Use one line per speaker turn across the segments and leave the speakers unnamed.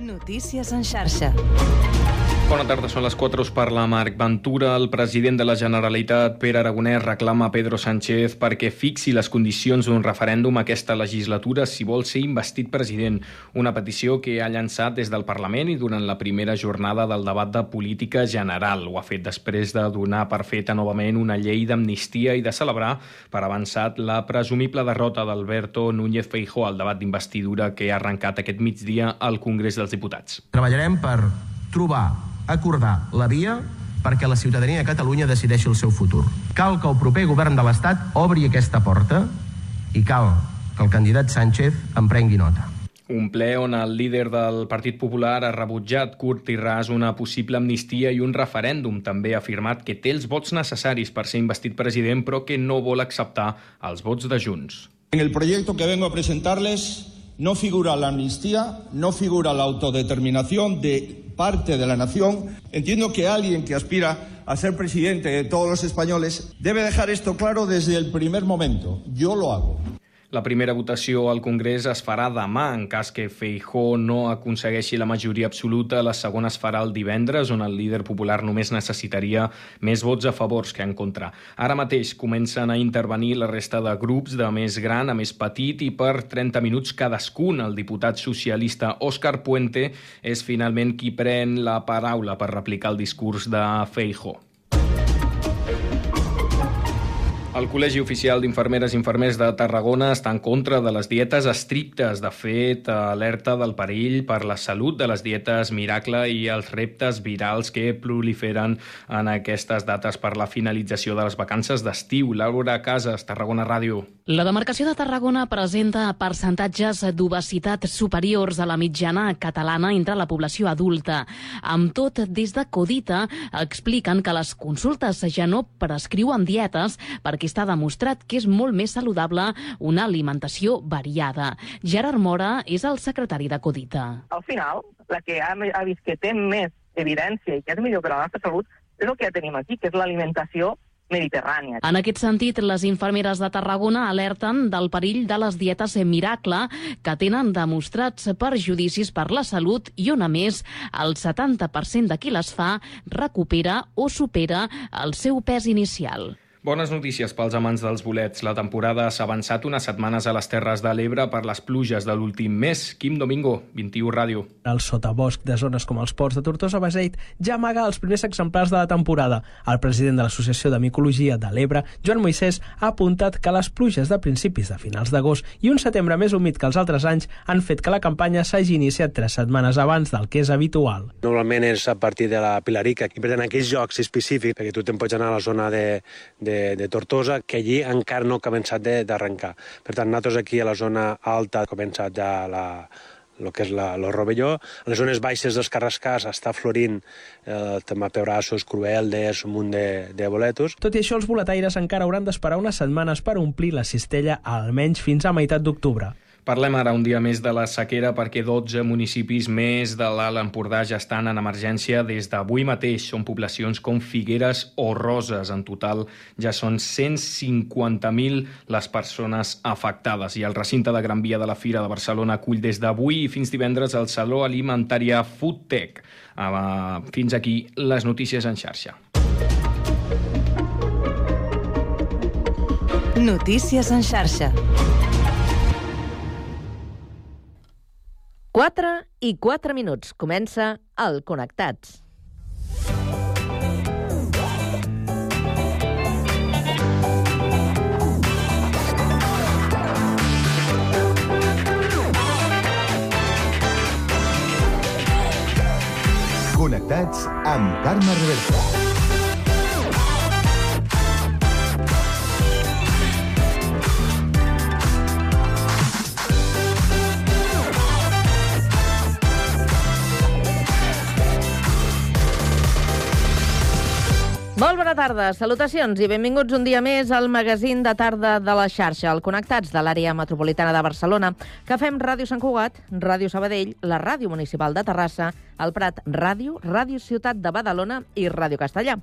Notícies en xarxa.
Bona tarda, són les 4, us parla Marc Ventura. El president de la Generalitat, Pere Aragonès, reclama a Pedro Sánchez perquè fixi les condicions d'un referèndum aquesta legislatura si vol ser investit president. Una petició que ha llançat des del Parlament i durant la primera jornada del debat de política general. Ho ha fet després de donar per feta novament una llei d'amnistia i de celebrar per avançat la presumible derrota d'Alberto Núñez Feijó al debat d'investidura que ha arrencat aquest migdia al Congrés dels Diputats.
Treballarem per trobar acordar la via perquè la ciutadania de Catalunya decideixi el seu futur. Cal que el proper govern de l'Estat obri aquesta porta i cal que el candidat Sánchez en prengui nota.
Un ple on el líder del Partit Popular ha rebutjat curt i ras una possible amnistia i un referèndum. També ha afirmat que té els vots necessaris per ser investit president, però que no vol acceptar els vots de Junts.
En el proyecto que vengo a presentarles no figura la amnistía, no figura la autodeterminación de parte de la nación. Entiendo que alguien que aspira a ser presidente de todos los españoles debe dejar esto claro desde el primer momento. Yo lo hago.
La primera votació al Congrés es farà demà en cas que Feijó no aconsegueixi la majoria absoluta. La segona es farà el divendres, on el líder popular només necessitaria més vots a favors que en contra. Ara mateix comencen a intervenir la resta de grups de més gran a més petit i per 30 minuts cadascun. El diputat socialista Òscar Puente és finalment qui pren la paraula per replicar el discurs de Feijó. El Col·legi Oficial d'Infermeres i Infermers de Tarragona està en contra de les dietes estrictes. De fet, alerta del perill per la salut de les dietes miracle i els reptes virals que proliferen en aquestes dates per la finalització de les vacances d'estiu. Laura Casas, Tarragona Ràdio.
La demarcació de Tarragona presenta percentatges d'obesitat superiors a la mitjana catalana entre la població adulta. Amb tot, des de Codita expliquen que les consultes ja no prescriuen dietes perquè perquè està demostrat que és molt més saludable una alimentació variada. Gerard Mora és el secretari de Codita.
Al final, la que ha, ha vist que té més evidència i que és millor per a la nostra salut és el que ja tenim aquí, que és l'alimentació mediterrània.
En aquest sentit, les infermeres de Tarragona alerten del perill de les dietes miracle que tenen demostrats perjudicis per la salut i on, a més, el 70% de qui les fa recupera o supera el seu pes inicial.
Bones notícies pels amants dels bolets. La temporada s'ha avançat unes setmanes a les Terres de l'Ebre per les pluges de l'últim mes. Quim Domingo, 21 Ràdio.
El sotabosc de zones com els ports de Tortosa Beseit ja amaga els primers exemplars de la temporada. El president de l'Associació de Micologia de l'Ebre, Joan Moisès, ha apuntat que les pluges de principis de finals d'agost i un setembre més humit que els altres anys han fet que la campanya s'hagi iniciat tres setmanes abans del que és habitual.
Normalment és a partir de la Pilarica, i per tant aquells jocs específics, perquè tu te'n pots anar a la zona de, de de, de Tortosa, que allí encara no ha començat d'arrencar. Per tant, nosaltres aquí a la zona alta ha començat ja la, el que és la, el rovelló. A les zones baixes dels Carrascars està florint eh, també pebrassos, crueldes, un munt de, de boletos.
Tot i això, els boletaires encara hauran d'esperar unes setmanes per omplir la cistella almenys fins a meitat d'octubre.
Parlem ara un dia més de la sequera perquè 12 municipis més de l'Alt Empordà ja estan en emergència des d'avui mateix. Són poblacions com Figueres o Roses. En total ja són 150.000 les persones afectades. I el recinte de Gran Via de la Fira de Barcelona acull des d'avui i fins divendres el Saló Alimentària Foodtech. Uh, fins aquí les notícies en xarxa.
Notícies en xarxa. 4 i 4 minuts. Comença el Connectats.
Connectats amb Carme Reversa.
Bona tarda, salutacions i benvinguts un dia més al magazín de tarda de la xarxa, el Connectats de l'àrea metropolitana de Barcelona, que fem Ràdio Sant Cugat, Ràdio Sabadell, la Ràdio Municipal de Terrassa, el Prat Ràdio, Ràdio Ciutat de Badalona i Ràdio Castellà.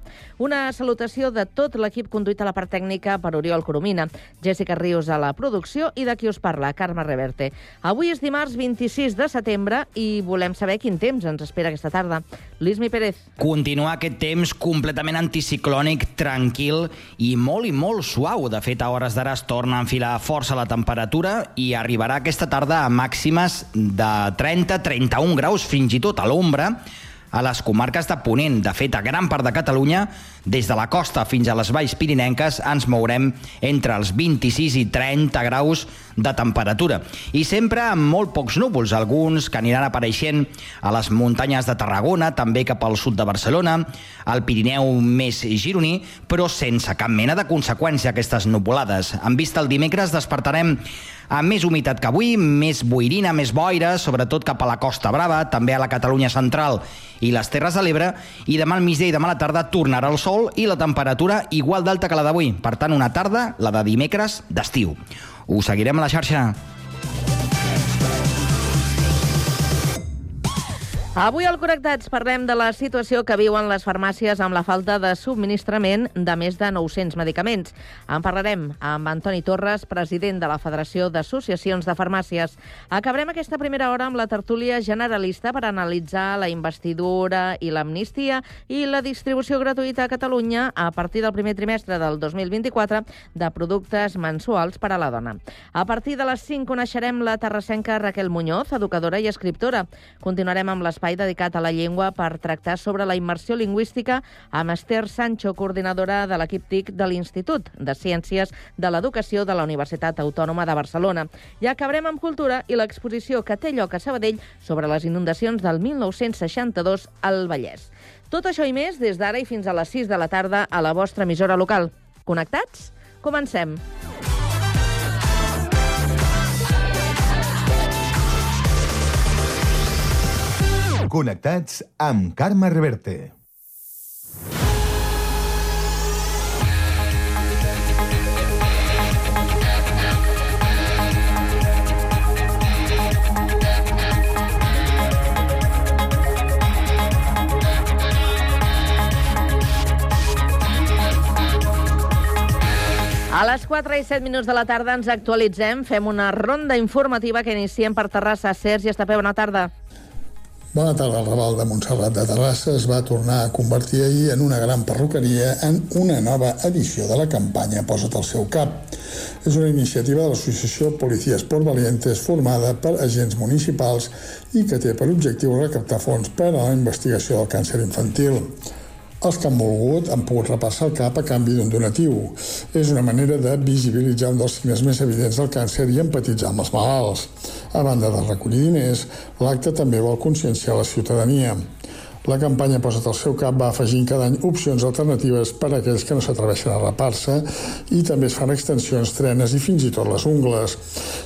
Una salutació de tot l'equip conduït a la part tècnica per Oriol Coromina, Jessica Rius a la producció i de qui us parla, Carme Reverte. Avui és dimarts 26 de setembre i volem saber quin temps ens espera aquesta tarda. Lismi Pérez.
Continua aquest temps completament anticiclònic, tranquil i molt i molt suau. De fet, a hores d'ara es torna a enfilar força la temperatura i arribarà aquesta tarda a màximes de 30-31 graus, fins i tot a l'ombra a les comarques de Ponent. De fet, a gran part de Catalunya, des de la costa fins a les valls pirinenques, ens mourem entre els 26 i 30 graus de temperatura. I sempre amb molt pocs núvols, alguns que aniran apareixent a les muntanyes de Tarragona, també cap al sud de Barcelona, al Pirineu més gironí, però sense cap mena de conseqüència aquestes nuvolades. En vista el dimecres despertarem amb més humitat que avui, més boirina, més boira, sobretot cap a la Costa Brava, també a la Catalunya central i les Terres de l'Ebre, i demà al migdia i demà a la tarda tornarà el sol i la temperatura igual d'alta que la d'avui. Per tant, una tarda, la de dimecres, d'estiu. Us seguirem a la xarxa.
Avui al Connectats parlem de la situació que viuen les farmàcies amb la falta de subministrament de més de 900 medicaments. En parlarem amb Antoni Torres, president de la Federació d'Associacions de Farmàcies. Acabarem aquesta primera hora amb la tertúlia generalista per analitzar la investidura i l'amnistia i la distribució gratuïta a Catalunya a partir del primer trimestre del 2024 de productes mensuals per a la dona. A partir de les 5 coneixerem la terrassenca Raquel Muñoz, educadora i escriptora. Continuarem amb l'espai espai dedicat a la llengua per tractar sobre la immersió lingüística amb Esther Sancho, coordinadora de l'equip TIC de l'Institut de Ciències de l'Educació de la Universitat Autònoma de Barcelona. I acabarem amb cultura i l'exposició que té lloc a Sabadell sobre les inundacions del 1962 al Vallès. Tot això i més des d'ara i fins a les 6 de la tarda a la vostra emissora local. Connectats? Comencem.
Connectats amb Carme Reverte.
A les 4 i 7 minuts de la tarda ens actualitzem, fem una ronda informativa que iniciem per Terrassa. Sergi Estapé, bona tarda.
Bona tarda. El Raval de Montserrat de Terrassa es va tornar a convertir ahir en una gran perruqueria en una nova edició de la campanya Posa't al seu cap. És una iniciativa de l'associació Policies por Valientes formada per agents municipals i que té per objectiu recaptar fons per a la investigació del càncer infantil. Els que han volgut han pogut repassar el cap a canvi d'un donatiu. És una manera de visibilitzar un dels signes més evidents del càncer i empatitzar amb els malalts. A banda de recollir diners, l'acte també vol conscienciar la ciutadania. La campanya Posa't al seu cap va afegint cada any opcions alternatives per a aquells que no s'atreveixen a rapar-se i també es fan extensions, trenes i fins i tot les ungles.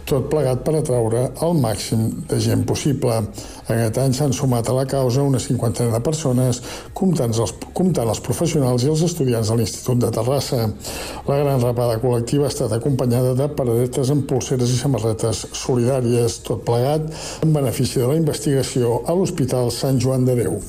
Tot plegat per atraure el màxim de gent possible. Aquest any s'han sumat a la causa una cinquantena de persones, comptant els, comptant els professionals i els estudiants de l'Institut de Terrassa. La gran rapada col·lectiva ha estat acompanyada de paradetes amb pulseres i samarretes solidàries, tot plegat en benefici de la investigació a l'Hospital Sant Joan de Déu.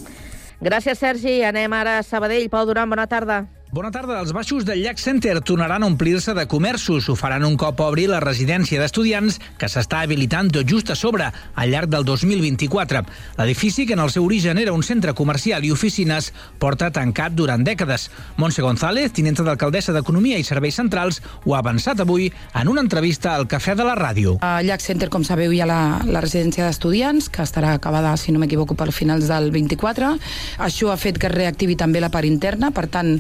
Gràcies, Sergi. Anem ara a Sabadell. Pau Duran, bona tarda.
Bona tarda. Els baixos del Llac Center tornaran a omplir-se de comerços. Ho faran un cop obri la residència d'estudiants que s'està habilitant tot just a sobre al llarg del 2024. L'edifici, que en el seu origen era un centre comercial i oficines, porta tancat durant dècades. Montse González, tinenta d'alcaldessa d'Economia i Serveis Centrals, ho ha avançat avui en una entrevista al Cafè de la Ràdio.
Al Llac Center, com sabeu, hi ha la, la residència d'estudiants, que estarà acabada, si no m'equivoco, per finals del 24. Això ha fet que reactivi també la part interna, per tant,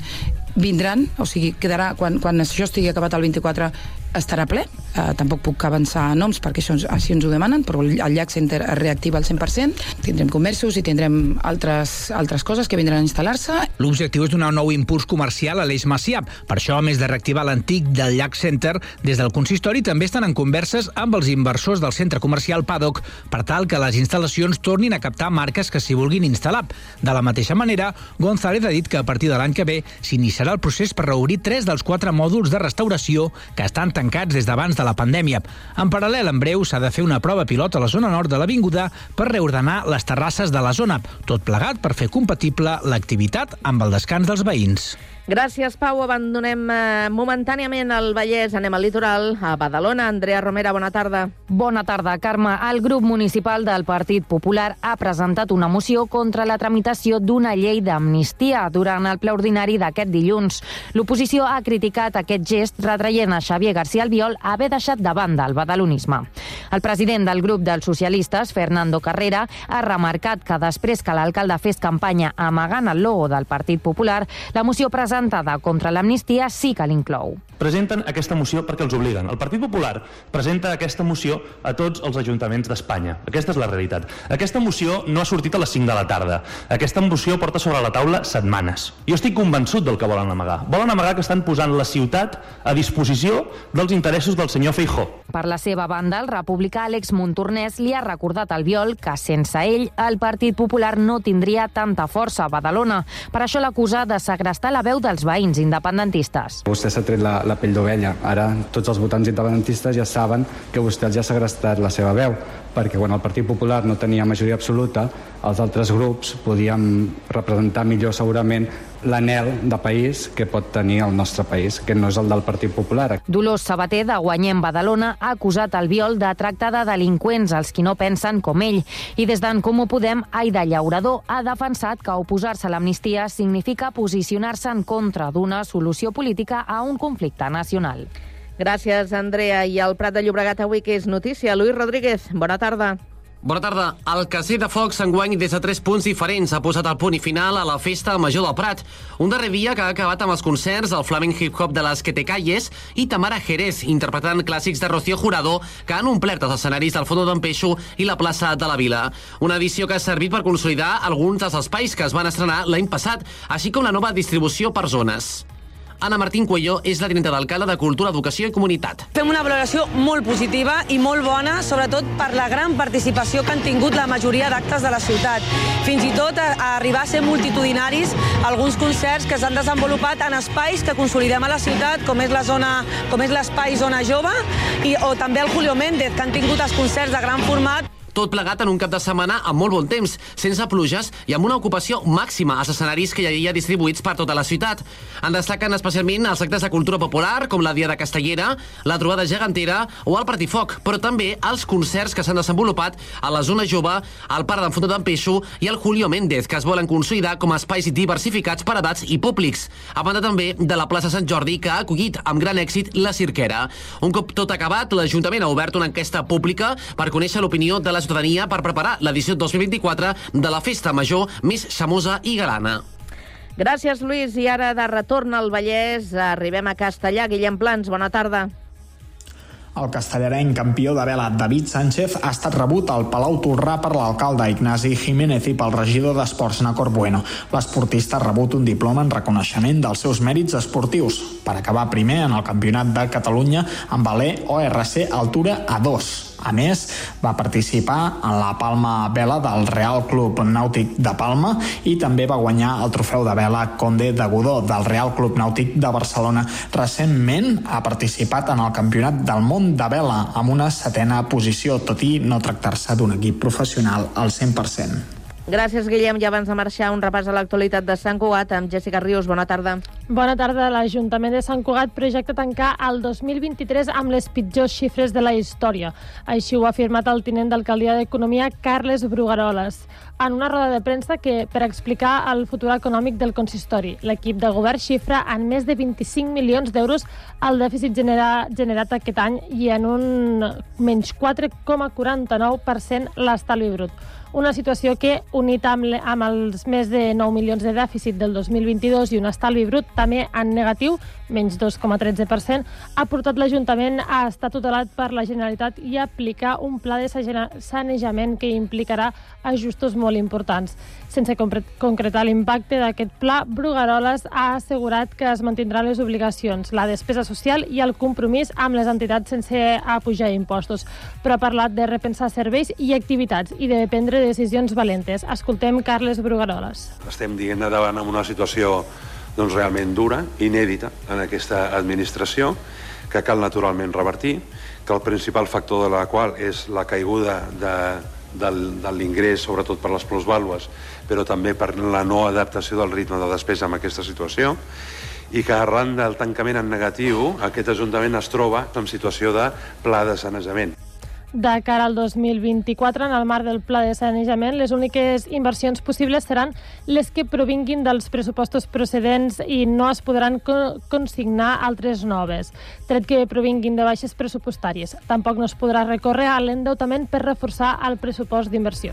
vindran, o sigui, quedarà, quan, quan això estigui acabat el 24, estarà ple. Uh, tampoc puc avançar noms perquè això, així ens ho demanen, però el llac Center es reactiva al 100%. Tindrem comerços i tindrem altres, altres coses que vindran a instal·lar-se.
L'objectiu és donar un nou impuls comercial a l'Eix Macià. Per això, a més de reactivar l'antic del llac Center, des del consistori també estan en converses amb els inversors del centre comercial Paddock per tal que les instal·lacions tornin a captar marques que s'hi vulguin instal·lar. De la mateixa manera, González ha dit que a partir de l'any que ve s'iniciarà el procés per reobrir tres dels quatre mòduls de restauració que estan tancats des d'abans de la pandèmia. En paral·lel, en breu, s'ha de fer una prova pilot a la zona nord de l'avinguda per reordenar les terrasses de la zona, tot plegat per fer compatible l'activitat amb el descans dels veïns.
Gràcies, Pau. Abandonem eh, momentàniament el Vallès. Anem al litoral, a Badalona. Andrea Romera, bona tarda.
Bona tarda, Carme. El grup municipal del Partit Popular ha presentat una moció contra la tramitació d'una llei d'amnistia durant el ple ordinari d'aquest dilluns. L'oposició ha criticat aquest gest retraient a Xavier García Albiol haver deixat de banda el badalonisme. El president del grup dels socialistes, Fernando Carrera, ha remarcat que després que l'alcalde fes campanya amagant el logo del Partit Popular, la moció presenta presentada contra l'amnistia sí que l'inclou.
Presenten aquesta moció perquè els obliguen. El Partit Popular presenta aquesta moció a tots els ajuntaments d'Espanya. Aquesta és la realitat. Aquesta moció no ha sortit a les 5 de la tarda. Aquesta moció porta sobre la taula setmanes. Jo estic convençut del que volen amagar. Volen amagar que estan posant la ciutat a disposició dels interessos del senyor Feijó.
Per la seva banda, el republicà Àlex Montornès li ha recordat al Viol que sense ell el Partit Popular no tindria tanta força a Badalona. Per això l'acusa de segrestar la veu dels veïns independentistes.
Vostè s'ha tret la, la pell d'ovella. Ara tots els votants independentistes ja saben que vostè els ha segrestat la seva veu, perquè quan el Partit Popular no tenia majoria absoluta, els altres grups podíem representar millor segurament l'anel de país que pot tenir el nostre país, que no és el del Partit Popular.
Dolors Sabater, de Guanyem Badalona, ha acusat el Viol de tractar de delinqüents els qui no pensen com ell. I des d'en Comú Podem, Aida Llaurador ha defensat que oposar-se a l'amnistia significa posicionar-se en contra d'una solució política a un conflicte nacional.
Gràcies, Andrea. I al Prat de Llobregat avui, que és notícia? Luis Rodríguez, bona tarda.
Bona tarda. El Casí de Focs enguany des de tres punts diferents ha posat el punt i final a la festa major del Prat. Un darrer dia que ha acabat amb els concerts del Flaming Hip Hop de les Quetecalles i Tamara Jerez, interpretant clàssics de Rocío Jurado que han omplert els escenaris del Fondo d'en Peixo i la plaça de la Vila. Una edició que ha servit per consolidar alguns dels espais que es van estrenar l'any passat, així com la nova distribució per zones. Anna Martín Cuello és la tinenta d'alcalde de Cultura, Educació i Comunitat.
Fem una valoració molt positiva i molt bona, sobretot per la gran participació que han tingut la majoria d'actes de la ciutat. Fins i tot a, a arribar a ser multitudinaris alguns concerts que s'han desenvolupat en espais que consolidem a la ciutat, com és la zona, com és l'espai Zona Jove, i, o també el Julio Méndez, que han tingut els concerts de gran format
tot plegat en un cap de setmana amb molt bon temps, sense pluges i amb una ocupació màxima als escenaris que hi havia distribuïts per tota la ciutat. En destaquen especialment els actes de cultura popular, com la Dia de Castellera, la trobada gegantera o el Partifoc, però també els concerts que s'han desenvolupat a la zona jove, al Parc d'en Fondó d'en Peixo i al Julio Méndez, que es volen consolidar com a espais diversificats per edats i públics, a banda també de la plaça Sant Jordi, que ha acollit amb gran èxit la Cirquera. Un cop tot acabat, l'Ajuntament ha obert una enquesta pública per conèixer l'opinió de la ciutadania per preparar l'edició 2024 de la festa major més xamosa i galana.
Gràcies, Lluís. I ara, de retorn al Vallès, arribem a Castellà. Guillem Plans, bona tarda.
El castellarenc campió de vela David Sánchez ha estat rebut al Palau Torrà per l'alcalde Ignasi Jiménez i pel regidor d'Esports Nacor Bueno. L'esportista ha rebut un diploma en reconeixement dels seus mèrits esportius per acabar primer en el Campionat de Catalunya amb valer ORC Altura A2. A més, va participar en la Palma Vela del Real Club Nàutic de Palma i també va guanyar el trofeu de vela Conde de Godó del Real Club Nàutic de Barcelona. Recentment ha participat en el Campionat del Món de Vela amb una setena posició, tot i no tractar-se d'un equip professional al 100%.
Gràcies, Guillem. I abans de marxar, un repàs a l'actualitat de Sant Cugat amb Jessica Rius. Bona tarda.
Bona tarda. L'Ajuntament de Sant Cugat projecta tancar el 2023 amb les pitjors xifres de la història. Així ho ha afirmat el tinent d'alcaldia d'Economia, Carles Brugaroles, en una roda de premsa que per explicar el futur econòmic del consistori. L'equip de govern xifra en més de 25 milions d'euros el dèficit genera, generat aquest any i en un menys 4,49% l'estalvi brut una situació que, unit amb, amb els més de 9 milions de dèficit del 2022 i un estalvi brut també en negatiu, menys 2,13%, ha portat l'Ajuntament a estar tutelat per la Generalitat i aplicar un pla de sanejament que implicarà ajustos molt importants. Sense concretar l'impacte d'aquest pla, Brugaroles ha assegurat que es mantindran les obligacions, la despesa social i el compromís amb les entitats sense apujar impostos, però ha parlat de repensar serveis i activitats i de prendre decisions valentes. Escoltem Carles Brugaroles.
Estem dient davant amb una situació doncs, realment dura, inèdita en aquesta administració, que cal naturalment revertir, que el principal factor de la qual és la caiguda de, de, de l'ingrés, sobretot per les plusvàlues, però també per la no adaptació del ritme de despesa en aquesta situació, i que arran del tancament en negatiu aquest Ajuntament es troba en situació de pla de sanejament
de cara al 2024 en el marc del pla de sanejament. Les úniques inversions possibles seran les que provinguin dels pressupostos procedents i no es podran co consignar altres noves, tret que provinguin de baixes pressupostàries. Tampoc no es podrà recórrer a l'endeutament per reforçar el pressupost d'inversió.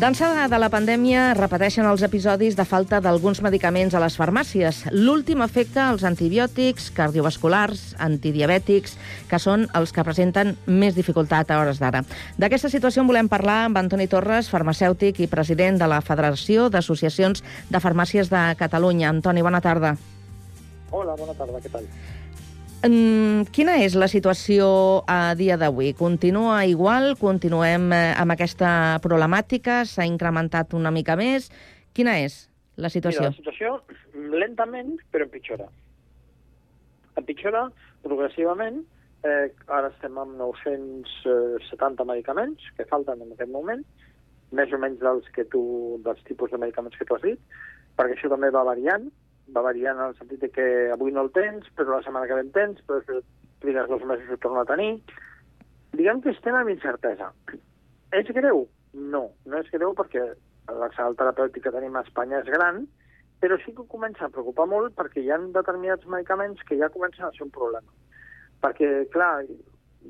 D'ençada de la pandèmia repeteixen els episodis de falta d'alguns medicaments a les farmàcies. L'últim afecta els antibiòtics, cardiovasculars, antidiabètics, que són els que presenten més dificultat a hores d'ara. D'aquesta situació en volem parlar amb Antoni Torres, farmacèutic i president de la Federació d'Associacions de Farmàcies de Catalunya. Antoni, bona tarda.
Hola, bona tarda, què tal?
Quina és la situació a dia d'avui? Continua igual? Continuem eh, amb aquesta problemàtica? S'ha incrementat una mica més? Quina és la situació?
Mira, la situació lentament, però empitjora. Empitjora progressivament. Eh, ara estem amb 970 medicaments que falten en aquest moment, més o menys dels, que tu, dels tipus de medicaments que tu has dit, perquè això també va variant va variant en el sentit que avui no el tens, però la setmana que ve en tens, però després trigues dos mesos i ho torna a tenir. Diguem que estem amb incertesa. És greu? No, no és greu perquè l'arsenal terapèutic que tenim a Espanya és gran, però sí que comença a preocupar molt perquè hi ha determinats medicaments que ja comencen a ser un problema. Perquè, clar,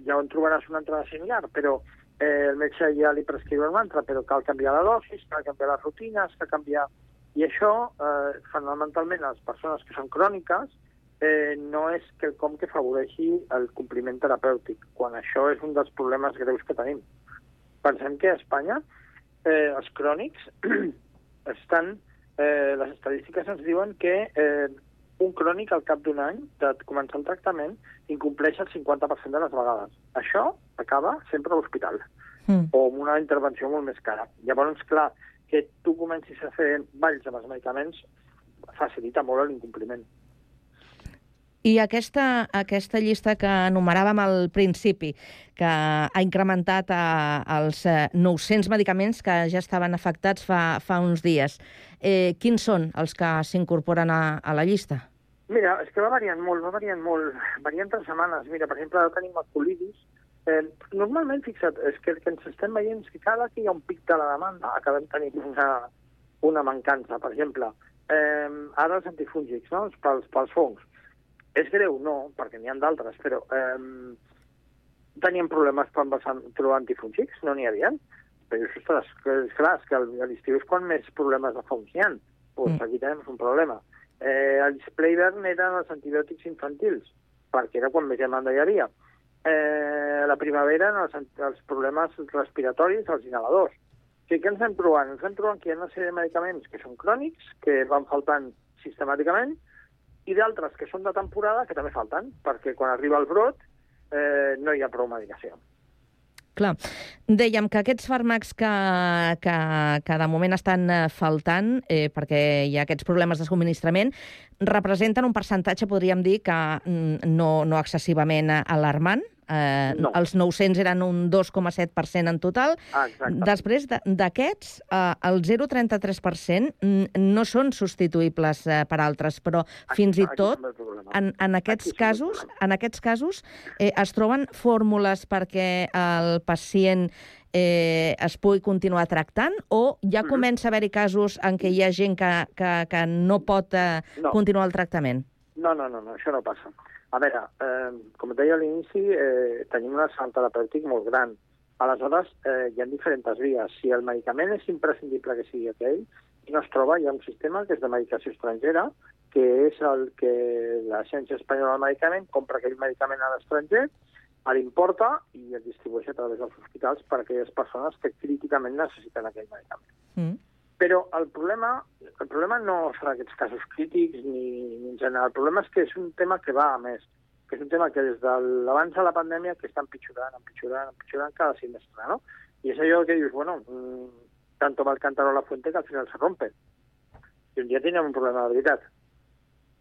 ja on trobaràs una entrada similar, però eh, el metge ja li prescriu una altra, però cal canviar la dosis, cal canviar les rutines, cal canviar i això, eh, fonamentalment, les persones que són cròniques, eh, no és quelcom que favoreixi el compliment terapèutic, quan això és un dels problemes greus que tenim. Pensem que a Espanya eh, els crònics estan... Eh, les estadístiques ens diuen que eh, un crònic al cap d'un any de començar el tractament incompleix el 50% de les vegades. Això acaba sempre a l'hospital mm. o amb una intervenció molt més cara. Llavors, clar, que tu comencis a fer balls amb els medicaments facilita molt l'incompliment.
I aquesta, aquesta llista que enumeràvem al principi, que ha incrementat a, als 900 medicaments que ja estaven afectats fa, fa uns dies, eh, quins són els que s'incorporen a, a la llista?
Mira, és que va variant molt, va variant molt. Varien tres setmanes. Mira, per exemple, ara tenim el colidis, Eh, normalment, fixa't, és que el que ens estem veient és que cada que hi ha un pic de la demanda acabem tenint una, una mancança. Per exemple, eh, ara els antifúngics, no? pels, pels fongs. És greu? No, perquè n'hi ha d'altres, però eh, teníem problemes quan vas trobar antifúngics? No n'hi havia. Però, ostres, és clar, és que a l'estiu és quan més problemes de fongs hi ha. Pues mm. aquí tenim un problema. Eh, el Splayburn eren els antibiòtics infantils, perquè era quan més demanda hi havia eh, la primavera en els, els problemes respiratoris, els inhaladors. O sigui, què ens estem trobant? Ens estem trobant que hi ha una sèrie de medicaments que són crònics, que van faltant sistemàticament, i d'altres que són de temporada que també falten, perquè quan arriba el brot eh, no hi ha prou medicació.
Clar. Dèiem que aquests fàrmacs que, que, que de moment estan eh, faltant, eh, perquè hi ha aquests problemes de subministrament, representen un percentatge, podríem dir, que mm, no, no excessivament alarmant. Eh,
No.
Els 900 eren un 2,7% en total.
Ah, exacte.
Després de- d'aquests, eh, el 0,33% mm, no són substituïbles eh, per altres, però fins i
aquí
tot en, en aquests casos, en aquests casos eh, es troben fórmules perquè el pacient eh, es pugui continuar tractant o ja comença a haver-hi casos en què hi ha gent que, que, que no pot eh,
No.
continuar el tractament?
No, no, no, no, això no passa. A veure, eh, com et deia a l'inici, eh, tenim un arsenal terapèutic molt gran. Aleshores, eh, hi ha diferents vies. Si el medicament és imprescindible que sigui aquell, i no es troba, hi ha un sistema que és de medicació estrangera, que és el que l'Agència Espanyola del Medicament compra aquell medicament a l'estranger, l'importa i el distribueix a través dels hospitals per a aquelles persones que críticament necessiten aquell medicament.
Mm.
Però el problema, el problema no són aquests casos crítics ni, ni en general. El problema és que és un tema que va a més, que és un tema que des de l'abans de la pandèmia que està empitjorant, empitjorant, empitjorant cada semestre, no? I és allò que dius, bueno, mm, tanto va el cántaro a la fuente que al final se rompe. I un dia tindrem un problema de veritat.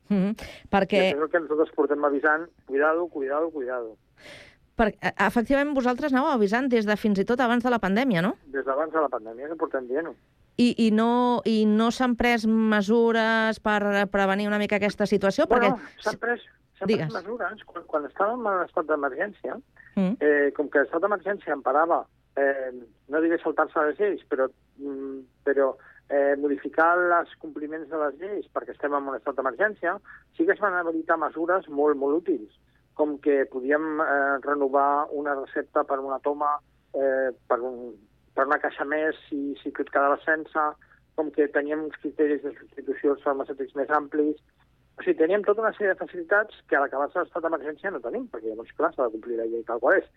Mm.
I
Perquè,
això és el que nosaltres portem avisant, cuidado, cuidado, cuidado.
per, eh, efectivament, vosaltres anàveu avisant des de fins i tot abans de la pandèmia, no?
Des d'abans de la pandèmia que portem dient-ho.
I, i no, i no s'han pres mesures per prevenir una mica aquesta situació?
Bueno,
perquè...
s'han pres, pres mesures. Quan, quan estàvem en estat d'emergència,
Mm.
eh, com que l'estat d'emergència emparava, eh, no diré saltar-se les lleis, però, mm, però eh, modificar els compliments de les lleis perquè estem en un estat d'emergència, sí que es van habilitar mesures molt, molt útils, com que podíem eh, renovar una recepta per una toma, eh, per, un, per una caixa més si, si tu et quedaves sense, com que teníem uns criteris de substitució als farmacèutics més amplis, o sigui, teníem tota una sèrie de facilitats que a l'acabar-se l'estat d'emergència no tenim, perquè llavors, clar, s'ha de complir la llei tal qual és.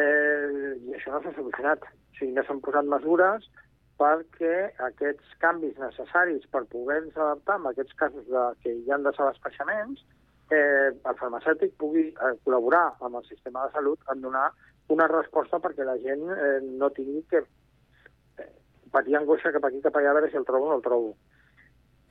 Eh, I això no s'ha solucionat. O sigui, no s'han posat mesures perquè aquests canvis necessaris per poder-nos adaptar en aquests casos de, que hi han de ser despeixaments, eh, el farmacèutic pugui eh, col·laborar amb el sistema de salut en donar una resposta perquè la gent eh, no tingui que eh, patir angoixa cap aquí, cap allà, a veure si el trobo o no el trobo.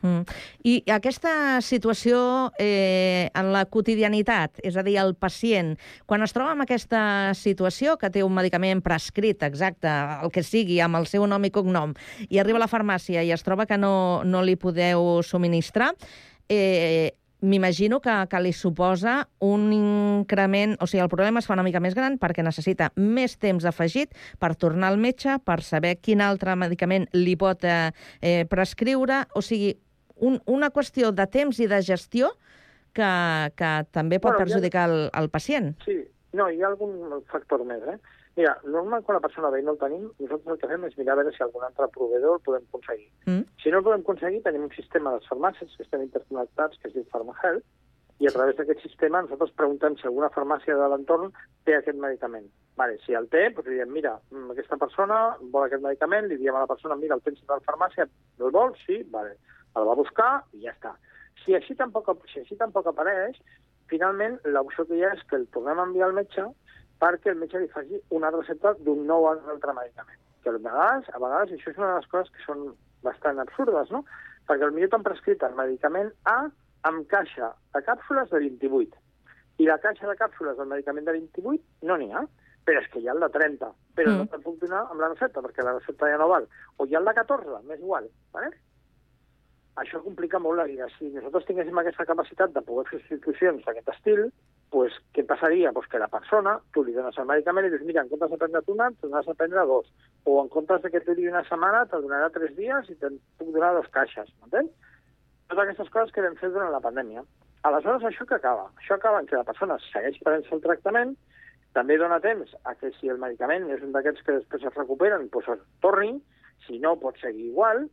Mm. I aquesta situació eh, en la quotidianitat, és a dir, el pacient, quan es troba en aquesta situació, que té un medicament prescrit, exacte, el que sigui, amb el seu nom i cognom, i arriba a la farmàcia i es troba que no, no li podeu subministrar, eh, m'imagino que, que li suposa un increment... O sigui, el problema es fa una mica més gran perquè necessita més temps afegit per tornar al metge, per saber quin altre medicament li pot eh, eh, prescriure. O sigui, un, una qüestió de temps i de gestió que, que també pot
Bueno,
perjudicar el, el pacient.
Sí, no, hi ha algun factor més, eh? Mira, normal quan la persona ve i no el tenim, nosaltres el que fem és mirar a veure si algun altre proveïdor el podem aconseguir.
Mm.
Si no el podem aconseguir, tenim un sistema de farmàcies que estan interconnectats, que es diu PharmaHealth, i a través d'aquest sistema nosaltres preguntem si alguna farmàcia de l'entorn té aquest medicament. Vale, si el té, doncs diem, mira, mm, aquesta persona vol aquest medicament, li diem a la persona, mira, el tens a la farmàcia, el vols? Sí, vale. El va buscar i ja està. Si així tampoc, si així tampoc apareix, finalment l'opció que hi ha és que el tornem a enviar al metge perquè el metge li faci una recepta d'un nou altre medicament. Que a vegades, a vegades, això és una de les coses que són bastant absurdes, no? Perquè potser t'han prescrit el medicament A amb caixa de càpsules de 28. I la caixa de càpsules del medicament de 28 no n'hi ha, però és que hi ha el de 30. Però
Mm.
no te'n puc donar amb la recepta, perquè la recepta ja no val. O hi ha el de 14, m'és igual, ¿vale? Això complica molt la vida. Si nosaltres tinguéssim aquesta capacitat de poder fer substitucions d'aquest estil, pues, què passaria? Pues que la persona, tu li dones el medicament i dius, mira, en comptes de prendre una, te dones a prendre dos. O en comptes de que te duri una setmana, te donarà tres dies i te'n puc donar dos caixes, m'entens? Totes aquestes coses que vam fer durant la pandèmia. Aleshores, això que acaba? Això acaba en que la persona segueix prenent el tractament, també dona temps a que si el medicament és un d'aquests que després es recuperen, doncs es torni, si no pot seguir igual,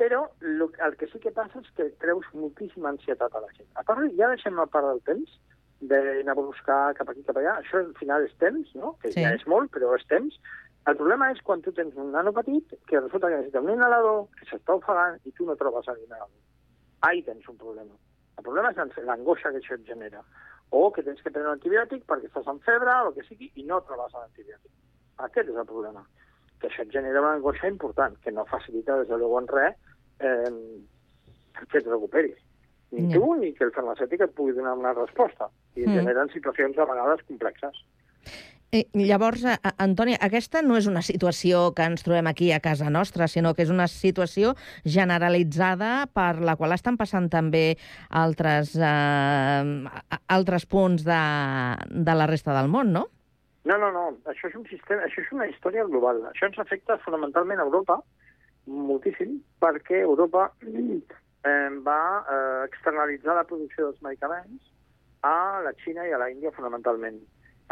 però el que sí que passa és que treus moltíssima ansietat a la gent. A part, ja deixem a part del temps, d'anar a buscar cap aquí, cap allà, això al final és temps, no? que
Sí.
ja és molt, però és temps. El problema és quan tu tens un nano petit que resulta que necessita un inhalador, que s'està ofegant i tu no trobes l'inhalador. Ahí tens un problema. El problema és l'angoixa que això et genera. O que tens que prendre un antibiòtic perquè estàs amb febre o el que sigui i no trobes l'antibiòtic. Aquest és el problema. Que això et genera una angoixa important, que no facilita, des de l'ego en res, eh, que et recuperis. Ni
Ja.
tu ni que el farmacèutic et pugui donar una resposta. I
Mm.
generen situacions a vegades complexes.
Eh, llavors, eh, Antoni, aquesta no és una situació que ens trobem aquí a casa nostra, sinó que és una situació generalitzada per la qual estan passant també altres, eh, altres punts de, de la resta del món, no?
No, no, no. Això és un sistema, això és una història global. Això ens afecta fonamentalment a Europa, moltíssim, perquè Europa eh, va eh, externalitzar la producció dels medicaments a la Xina i a la Índia fonamentalment.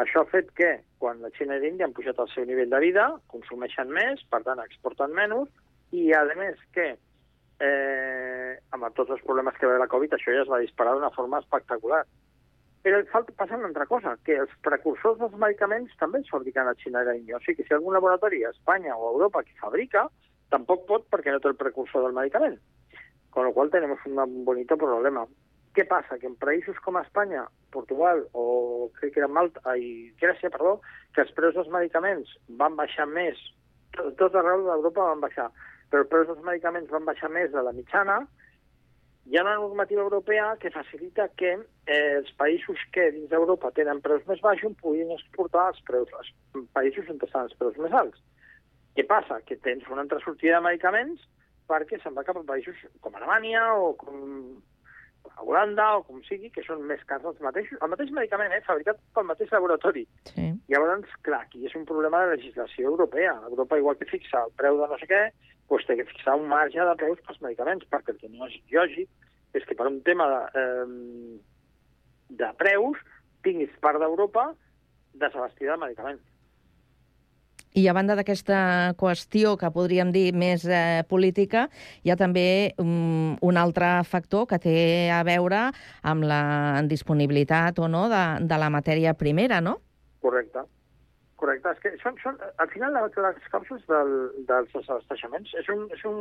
Això ha fet que, quan la Xina i l'Índia han pujat el seu nivell de vida, consumeixen més, per tant exporten menys, i a més que eh, amb tots els problemes que ve la Covid, això ja es va disparar d'una forma espectacular. Però falta, passa una altra cosa, que els precursors dels medicaments també es fabriquen a Xina i a l'Índia. O sigui que si algun laboratori a Espanya o a Europa que fabrica, tampoc pot perquè no té el precursor del medicament. Con lo cual tenemos un bonito problema. ¿Qué pasa? Que en països com Espanya, Portugal o crec que era Malta i Grècia, perdó, que els preus dels medicaments van baixar més, tot arreu d'Europa van baixar, però els preus dels medicaments van baixar més de la mitjana, hi ha una normativa europea que facilita que eh, els països que dins d'Europa tenen preus més baixos puguin exportar els preus als països on estan els preus més alts. Què passa? Que tens una altra sortida de medicaments perquè se'n va cap a països com Alemanya o com a Holanda o com sigui, que són més cars els mateixos. El mateix medicament, eh, fabricat pel mateix laboratori.
Sí.
Llavors, clar, aquí és un problema de legislació europea. Europa, igual que fixa el preu de no sé què, doncs té que fixar un marge de preus pels medicaments, perquè el que no és lògic és que per un tema de, eh, de preus tinguis part d'Europa desabastida de medicaments.
I a banda d'aquesta qüestió que podríem dir més eh, política, hi ha també um, un altre factor que té a veure amb la disponibilitat o no de, de la matèria primera, no?
Correcte. Correcte. És que són, són, al final, la- les causes del, dels desabasteixements és un, és un,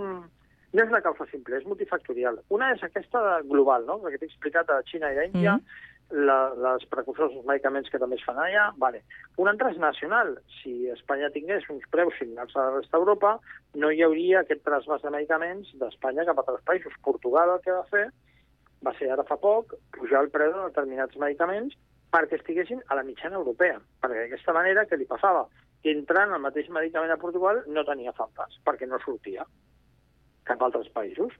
no és una causa simple, és multifactorial. Una és aquesta de- global, no? la que t'he explicat a Xina i a Índia, mm -hmm. La, les precursors dels medicaments que també es fan allà. Vale. Una altra és nacional. Si Espanya tingués uns preus similars a la resta d'Europa, no hi hauria aquest trasbàs de medicaments d'Espanya cap a altres països. Portugal el que va fer va ser ara fa poc pujar el preu de determinats medicaments perquè estiguessin a la mitjana europea. Perquè d'aquesta manera, què li passava? Que entrant el mateix medicament a Portugal no tenia faltes, perquè no sortia cap a altres països.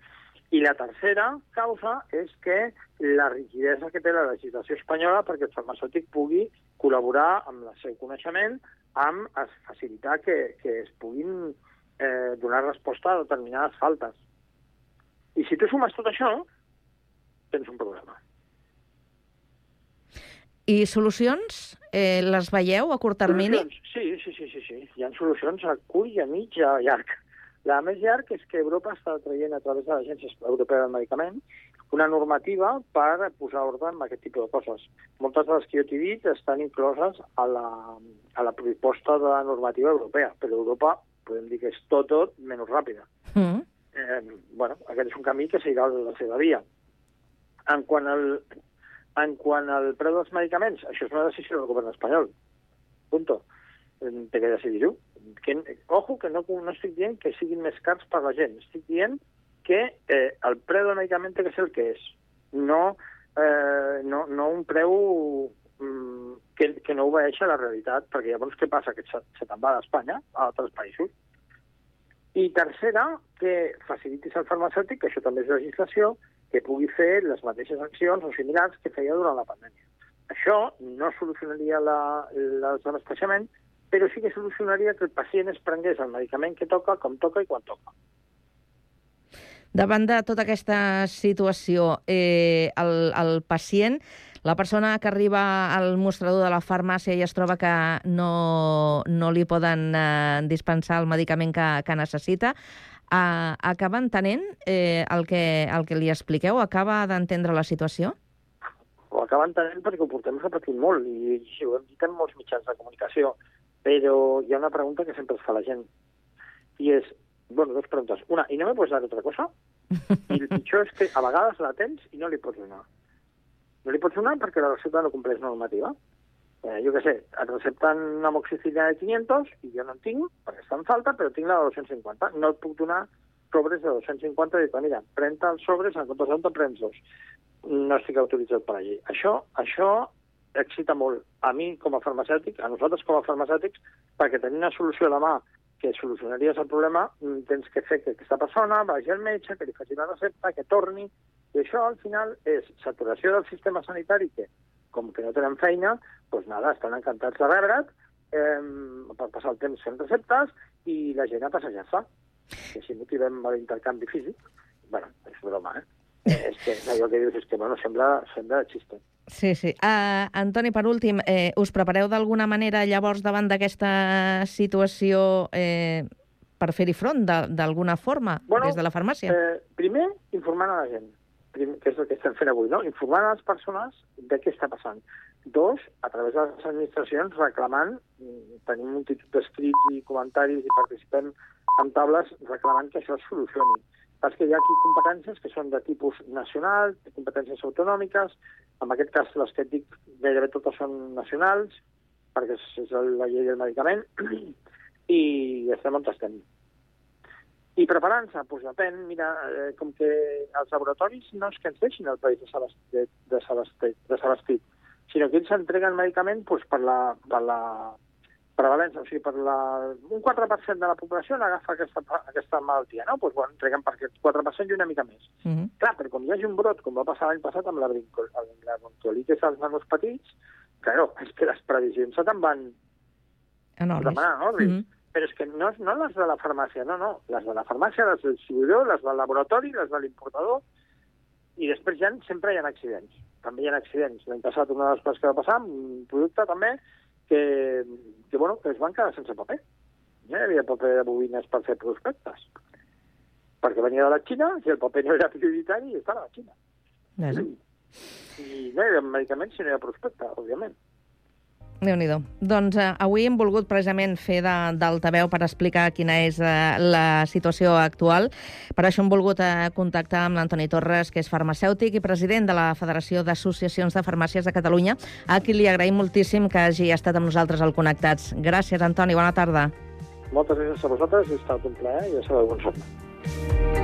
I la tercera causa és que la rigidesa que té la legislació espanyola perquè el farmacèutic pugui col·laborar amb el seu coneixement amb facilitar que, que es puguin eh, donar resposta a determinades faltes. I si tu sumes tot això, tens un problema.
I solucions? Eh, les veieu a curt termini?
Solucions? Sí, sí, sí, sí, sí. Hi ha solucions a curt i a a llarg. La més llarg és que Europa està traient a través de l'Agència Europea del Medicament una normativa per posar ordre en aquest tipus de coses. Moltes de les que jo t'he dit estan incloses a la, a la proposta de la normativa europea, però Europa podem dir que és tot, tot menys ràpida.
Mm.
Eh, bueno, aquest és un camí que seguirà la seva via. En quant al, en quant al preu dels medicaments, això és una decisió del govern espanyol. Punto. Té que decidir-ho. Que, ojo, que no, no estic dient que siguin més cars per la gent. Estic dient que eh, el preu del medicament ser el que és. No, eh, no, no un preu mm, que, que no obeeix a la realitat, perquè llavors què passa? Que se, se te'n va d'Espanya a altres països. I tercera, que facilitis al farmacèutic, que això també és legislació, que pugui fer les mateixes accions o similars que feia durant la pandèmia. Això no solucionaria la, la desabasteixement, però sí que solucionaria que el pacient es prengués el medicament que toca, com toca i quan toca.
Davant de tota aquesta situació, eh, el, el pacient, la persona que arriba al mostrador de la farmàcia i es troba que no, no li poden eh, dispensar el medicament que, que necessita, eh, acaba entenent eh, el, que, el que li expliqueu? Acaba d'entendre la situació?
Ho acaba entenent perquè ho portem repetint molt i, i ho hem dit en molts mitjans de comunicació, però hi ha una pregunta que sempre es fa la gent i és, bueno, dues preguntes. Una, ¿y no me puedes dar otra cosa? I el pitjor és que a vegades la tens i no li pots donar. No li pots donar perquè la recepta no compleix normativa. Eh, jo què sé, et recepten una moxicilina de 500 i jo no en tinc, perquè està en falta, però tinc la de 250. No et puc donar sobres de 250 i dir, mira, pren-te els sobres, en comptes d'un prens dos. No estic autoritzat per allí. Això, això excita molt a mi com a farmacèutic, a nosaltres com a farmacèutics, perquè tenir una solució a la mà que solucionaries el problema, mm, tens que fer que aquesta persona vagi al metge, que li faci la recepta, que torni, i això al final és saturació del sistema sanitari que, com que no tenen feina, doncs nada, estan encantats de rebre't eh, per passar el temps fent receptes i la gent a passejar-se. Que si motivem l'intercanvi físic, bueno, és broma, eh? Eh és que allò que dius és que, bueno, sembla, sembla xiste.
Sí, sí. Uh, Antoni, per últim, eh, us prepareu d'alguna manera llavors davant d'aquesta situació eh, per fer-hi front d'alguna forma
bueno,
des de la farmàcia?
Eh, primer, informant a la gent, primer, que és el que estem fent avui, no? informant a les persones de què està passant. Dos, a través de les administracions reclamant, mm, tenim multitud d'escrits i comentaris i participem en taules reclamant que això es solucioni. Perquè hi ha aquí competències que són de tipus nacional, de competències autonòmiques, en aquest cas les que et dic gairebé totes són nacionals, perquè és, és la llei del medicament, i estem on estem. I preparant-se, doncs depèn, mira, eh, com que els laboratoris no és que ens deixin el país desabastit, desabastit, desabastit sinó que ells entreguen medicament doncs, per, la, per la prevalència, o sigui, per la, un 4% de la població agafa aquesta, aquesta malaltia, no? Doncs, bueno, entreguen per aquest 4% i una mica més. Uh -huh. Clar, però com hi hagi un brot, com va passar l'any passat amb la, amb la bronquiolitis als nanos petits, claro, és que les previsions se te'n van
enormes.
demanar enormes. Uh -huh. Però és que no, no les de la farmàcia, no, no. Les de la farmàcia, les del distribuïdor, les del laboratori, les de l'importador, i després ja sempre hi ha accidents. També hi ha accidents. L'any passat una de les coses que va passar, un producte també, que, que, bueno, que es van quedar sense paper. Ja hi havia paper de bobines per fer prospectes. Perquè venia de la Xina, i el paper no era prioritari, estava a la Xina.
Sí.
I no hi havia medicaments, sinó hi havia prospecte, òbviament
déu nhi Doncs eh, avui hem volgut precisament fer d'altaveu per explicar quina és eh, la situació actual. Per això hem volgut eh, contactar amb l'Antoni Torres, que és farmacèutic i president de la Federació d'Associacions de Farmàcies de Catalunya, a qui li agraïm moltíssim que hagi estat amb nosaltres al Connectats. Gràcies, Antoni. Bona tarda.
Moltes gràcies a vosaltres. Ha estat un plaer i ja sabeu on som.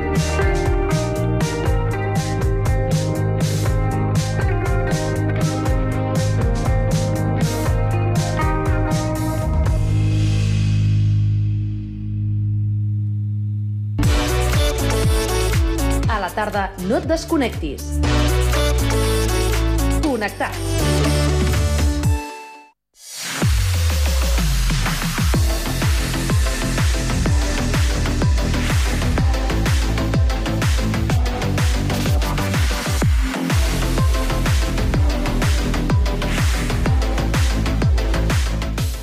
Tarda no et desconnectis. Connectats.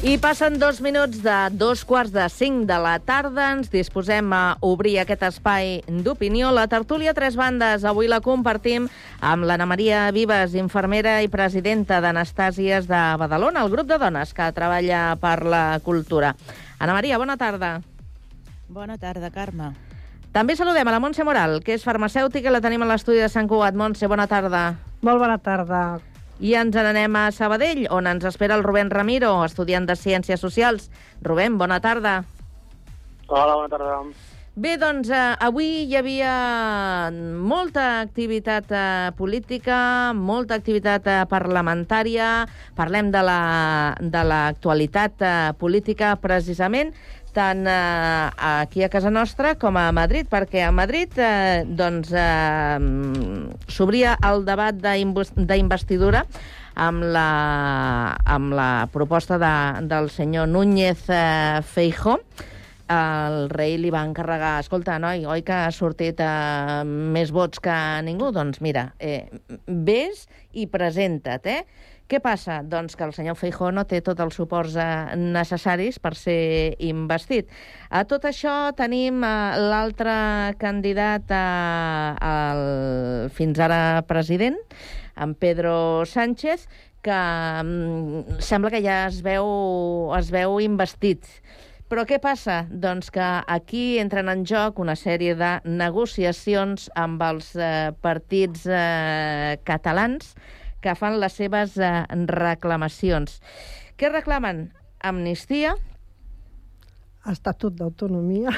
I passen dos minuts de dos quarts de cinc de la tarda. Ens disposem a obrir aquest espai d'opinió. La tertúlia Tres Bandes avui la compartim amb l'Anna Maria Vives, infermera i presidenta d'Anastàsies de Badalona, el grup de dones que treballa per la cultura. Anna Maria, bona tarda.
Bona tarda, Carme.
També saludem a la Montse Moral, que és farmacèutica, la tenim a l'estudi de Sant Cugat. Montse, bona tarda.
Molt bona tarda.
I ens n'anem a Sabadell, on ens espera el Rubén Ramiro, estudiant de Ciències Socials. Rubén, bona tarda.
Hola, bona tarda.
Bé, doncs, eh, avui hi havia molta activitat eh, política, molta activitat eh, parlamentària, parlem de l'actualitat la, de eh, política precisament, tant eh, aquí a casa nostra com a Madrid, perquè a Madrid eh, doncs, eh, s'obria el debat d'investidura amb la, amb la proposta de, del senyor Núñez eh, Feijó, el rei li va encarregar, escolta, noi, oi que ha sortit eh, més vots que ningú? Doncs mira, eh, vés i presenta't, eh? Què passa? Doncs que el senyor Feijó no té tots els suports eh, necessaris per ser investit. A tot això tenim eh, l'altre candidat eh, al fins ara president, en Pedro Sánchez, que mm, sembla que ja es veu, es veu investit. Però què passa? Doncs que aquí entren en joc una sèrie de negociacions amb els eh, partits eh, catalans que fan les seves eh, reclamacions. Què reclamen? Amnistia,
Estatut d'autonomia.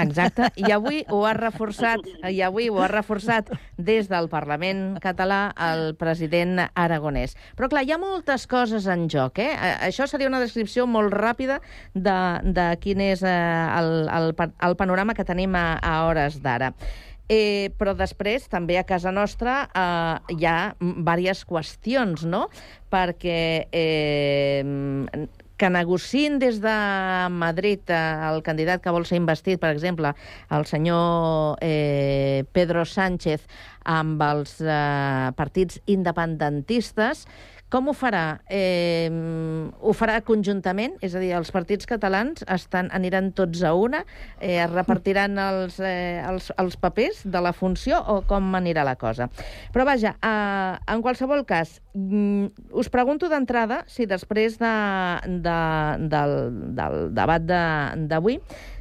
Exacte, i avui ho ha reforçat, i avui ho ha reforçat des del Parlament català el president aragonès. Però clar, hi ha moltes coses en joc, eh? A- Això seria una descripció molt ràpida de, de quin és eh, el, el, el panorama que tenim a, a hores d'ara. Eh, però després, també a casa nostra, eh, hi ha diverses qüestions, no? Perquè eh, que negociïn des de Madrid eh, el candidat que vol ser investit, per exemple, el senyor eh, Pedro Sánchez, amb els eh, partits independentistes, com ho farà? Eh, ho farà conjuntament? És a dir, els partits catalans estan, aniran tots a una? Eh, es repartiran els, eh, els, els papers de la funció o com anirà la cosa? Però vaja, eh, en qualsevol cas, mm, us pregunto d'entrada si després de, de, del, del debat de- d'avui,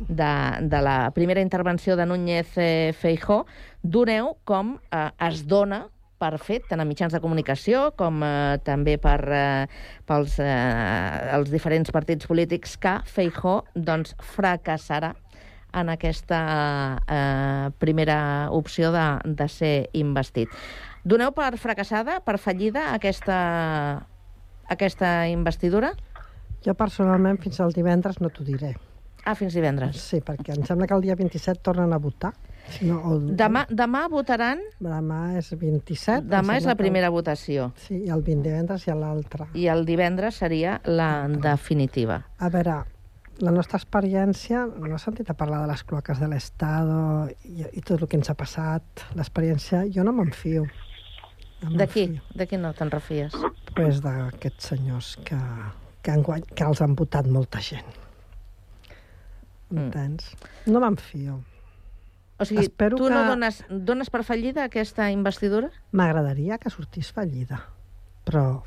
de, de la primera intervenció de Núñez eh, Feijó, doneu com eh, es dona per fet, tant a mitjans de comunicació com eh, també per, eh, pels eh, els diferents partits polítics, que Feijó doncs, fracassarà en aquesta eh, primera opció de, de ser investit. Doneu per fracassada, per fallida, aquesta, aquesta investidura?
Jo personalment fins al divendres no t'ho diré.
Ah, fins divendres.
Sí, perquè em sembla que el dia 27 tornen a votar. No, el...
Demà, demà votaran...
Demà és 27. em
Demà és la primera votació.
Sí, i el 20 divendres hi ha l'altra.
I el divendres seria la definitiva.
A veure, la nostra experiència, no he sentit a parlar de les cloaques de l'Estado i, i tot el que ens ha passat. L'experiència, jo no me'n fio. No
De qui? De qui no te'n refies?
Pues d'aquests senyors que, que, han guany... que els han votat molta gent. Entens? No me'n fio.
O sigui,
Espero
tu
que-
no dones, dones per fallida aquesta investidura?
M'agradaria que sortís fallida, però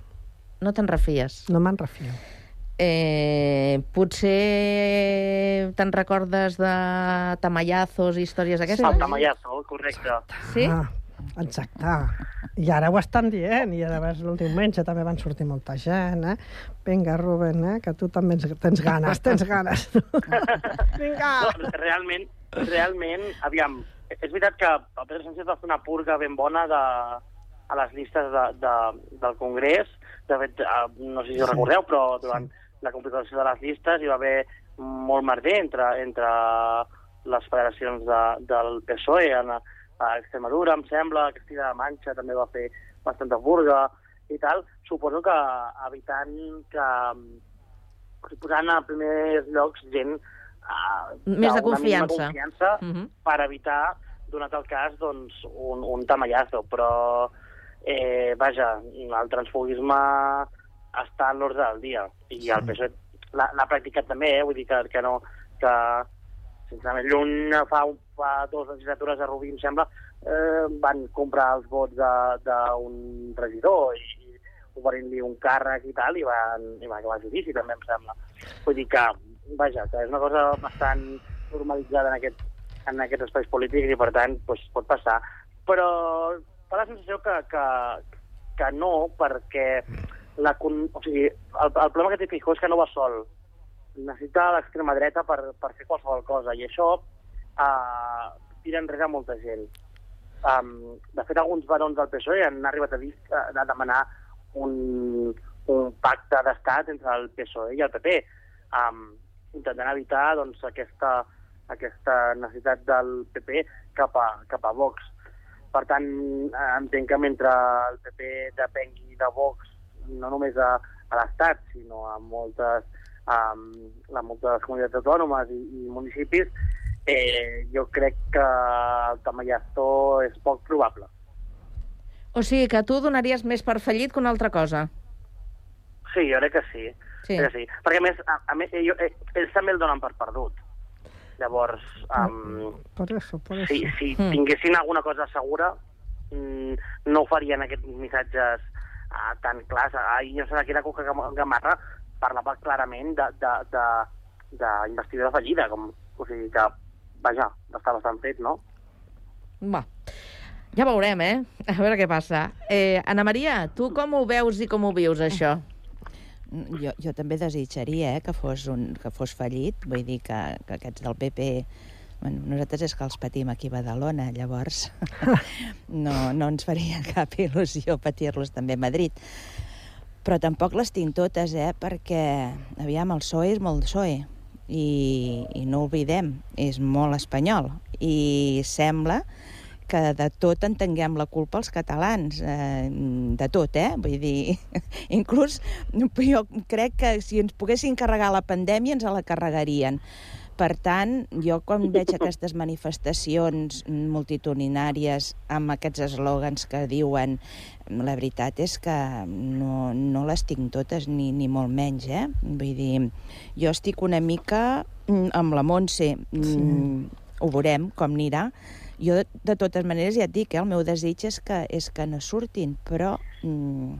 No te'n refies?
no me'n refio.
Eh, potser te'n recordes de tamallazos i històries aquestes?
El
tamallazo, correcte.
Sí?
Ah, exacte. I ara ho estan dient, i a més el diumenge també van sortir molta gent, eh? Vinga, Rubén, eh? que tu també ens- tens ganes, tens ganes. Vinga!
No, realment, realment, aviam, és veritat que el Pedro Sánchez va fer una purga ben bona de, a les llistes de, de, del Congrés. De fet, eh, no sé si ho
Sí.
recordeu, però durant la complicació de les llistes hi va haver molt merder entre, entre les federacions de, del PSOE en, a Extremadura, em sembla, Castilla-La Manxa també va fer bastanta purga i tal. Suposo que evitant que posant a primers llocs gent uh,
Més de confiança.
confiança
Mhm.
per evitar, donat el cas, doncs, un, un tamallazo. Però, eh, vaja, el transfugisme està a l'ordre del dia. I el PSOE l'ha practicat també, eh? vull dir que, que no... que sincerament, lluny fa, un, fa dues legislatures a Rubí, em sembla, eh, van comprar els vots d'un regidor i, i oferint-li un càrrec i tal, i van, i van acabar judici, també, em sembla. Vull dir que, vaja, que és una cosa bastant normalitzada en aquest, en aquests espais polítics i, per tant, doncs, pot passar. Però fa la sensació que, que, que no, perquè la, o sigui, el, el problema que té Fijó és que no va sol. Necessita l'extrema dreta per, per fer qualsevol cosa, i això uh, tira enrere molta gent. Um, de fet, alguns barons del PSOE han arribat a, dir, a, a demanar un, un pacte d'estat entre el PSOE i el PP, um, intentant evitar doncs, aquesta, aquesta necessitat del PP cap a, cap a Vox. Per tant, eh, entenc que mentre el PP depengui de Vox no només a, a l'Estat, sinó a moltes, a, a moltes comunitats autònomes i, i municipis, eh, jo crec que el tamallazo és poc probable.
O sigui que tu donaries més per fallit que una altra cosa.
Sí, jo crec que sí.
Sí.
Crec que sí. Perquè, a més, a, a més jo, eh, ells també el donen per perdut. Llavors, um,
Por eso, por eso.
si, si
Mm.
tinguessin alguna cosa segura, mm, no farien aquests missatges uh, tan clars. Ahir, no sé, aquí la Cuca Gam- Gamarra parlava clarament de, de, de, d'investidura fallida, com, o sigui que, vaja, està bastant fet, no?
Va. Ja veurem, eh? A veure què passa. Eh, Anna Maria, tu com ho veus i com ho vius, això?
Jo, jo també desitjaria eh, que, fos un, que fos fallit, vull dir que, que aquests del PP Bueno, nosaltres és que els patim aquí a Badalona, llavors no, no ens faria cap il·lusió patir-los també a Madrid. Però tampoc les tinc totes, eh? perquè, aviam, el PSOE és molt PSOE i, i no oblidem, és molt espanyol i sembla que de tot en tinguem la culpa els catalans, eh, de tot, eh? Vull dir, inclús jo crec que si ens poguessin carregar la pandèmia ens la carregarien. Per tant, jo quan veig aquestes manifestacions multitudinàries amb aquests eslògans que diuen la veritat és que no, no les tinc totes, ni, ni molt menys, eh? Vull dir, jo estic una mica mm, amb la Montse, sí. ho veurem com anirà, jo, de, de totes maneres, ja et dic, eh, el meu desig és que, és que no surtin, però mm,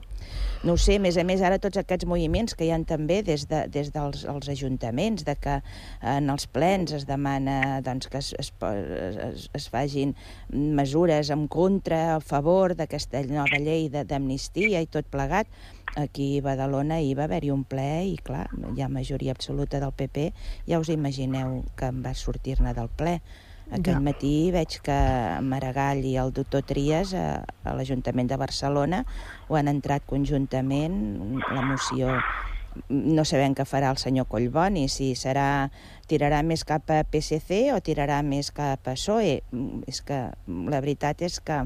no ho sé, a més a més, ara tots aquests moviments que hi han també des, de, des dels els ajuntaments, de que en els plens es demana doncs, que es, es, es, es fagin mesures en contra, a favor d'aquesta nova llei d'amnistia i tot plegat, aquí a Badalona hi va haver-hi un ple i, clar, hi ha majoria absoluta del PP, ja us imagineu que en va sortir-ne del ple. Aquest ja. matí veig que Maragall i el doctor Trias a, a l'Ajuntament de Barcelona ho han entrat conjuntament, la moció no sabem què farà el senyor Collboni, si serà tirarà més cap a PSC o tirarà més cap a PSOE. És que la veritat és que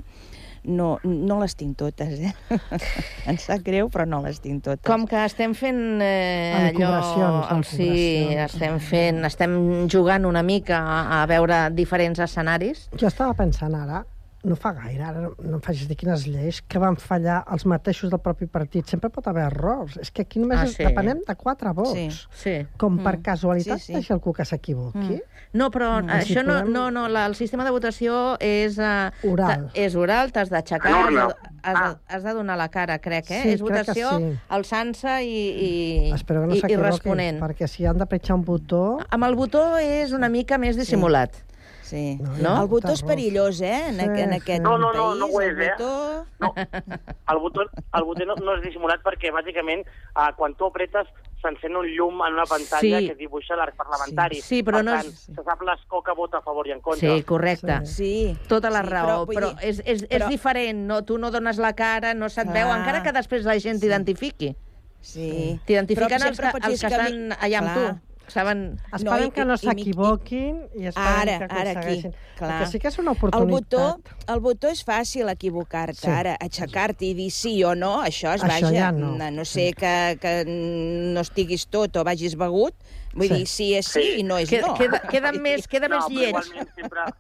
no, no les tinc totes, eh? em sap greu, però no les tinc totes.
Com que estem fent eh, allò... Sí, estem fent, estem jugant una mica a, a veure diferents escenaris.
Jo estava pensant ara, no fa gaire, ara no em facis dir quines lleis, que van fallar els mateixos del propi partit. Sempre pot haver errors. És que aquí només ah, sí. depenem de quatre vots. Sí,
sí.
Com per mm. casualitat sí, sí. deixa algú que s'equivoqui. Mm.
No, però mm. això no, no, no, la, el sistema de votació és... Uh,
oral.
És oral, t'has d'aixecar, has, has, ah. has de donar la cara, crec, eh?
Sí,
és votació
sí.
alçant-se i, i,
Espero que no
i, i responent.
perquè si han de pretxar un botó...
Amb el botó és una mica més dissimulat. Sí.
Sí. No, no? El botó és perillós, eh, en, sí, en aquest
no, no, no,
país.
No, no ho és,
el botó...
eh? No. El botó, el botó no, no és dissimulat perquè, bàsicament, uh, quan tu apretes s'encén un llum en una pantalla sí. que dibuixa l'arc parlamentari.
Sí, sí però
per
no
tant, és... se sap l'escó que vota a favor i en contra.
Sí, correcte.
Sí.
Tota la
sí,
raó,
però,
però,
dir,
és, és, és
però...
diferent, no? Tu no dones la cara, no se't veu, encara que després la gent t'identifiqui.
Sí.
T'identifiquen els, que, els que estan allà amb tu saben...
Esperem no, que no s'equivoquin i esperem
ara,
que aconsegueixin.
Ara, aquí, clar.
Perquè sí que és una oportunitat.
El botó, el botó és fàcil equivocar-te sí. ara, aixecar-te i dir sí o no, això és,
això
vaja,
ja no.
no, sé sí. que, que no estiguis tot o vagis begut, vull sí. dir, sí és sí, sí i no és
queda,
no.
Queda, queda més, queda
no,
més lleig.
sempre,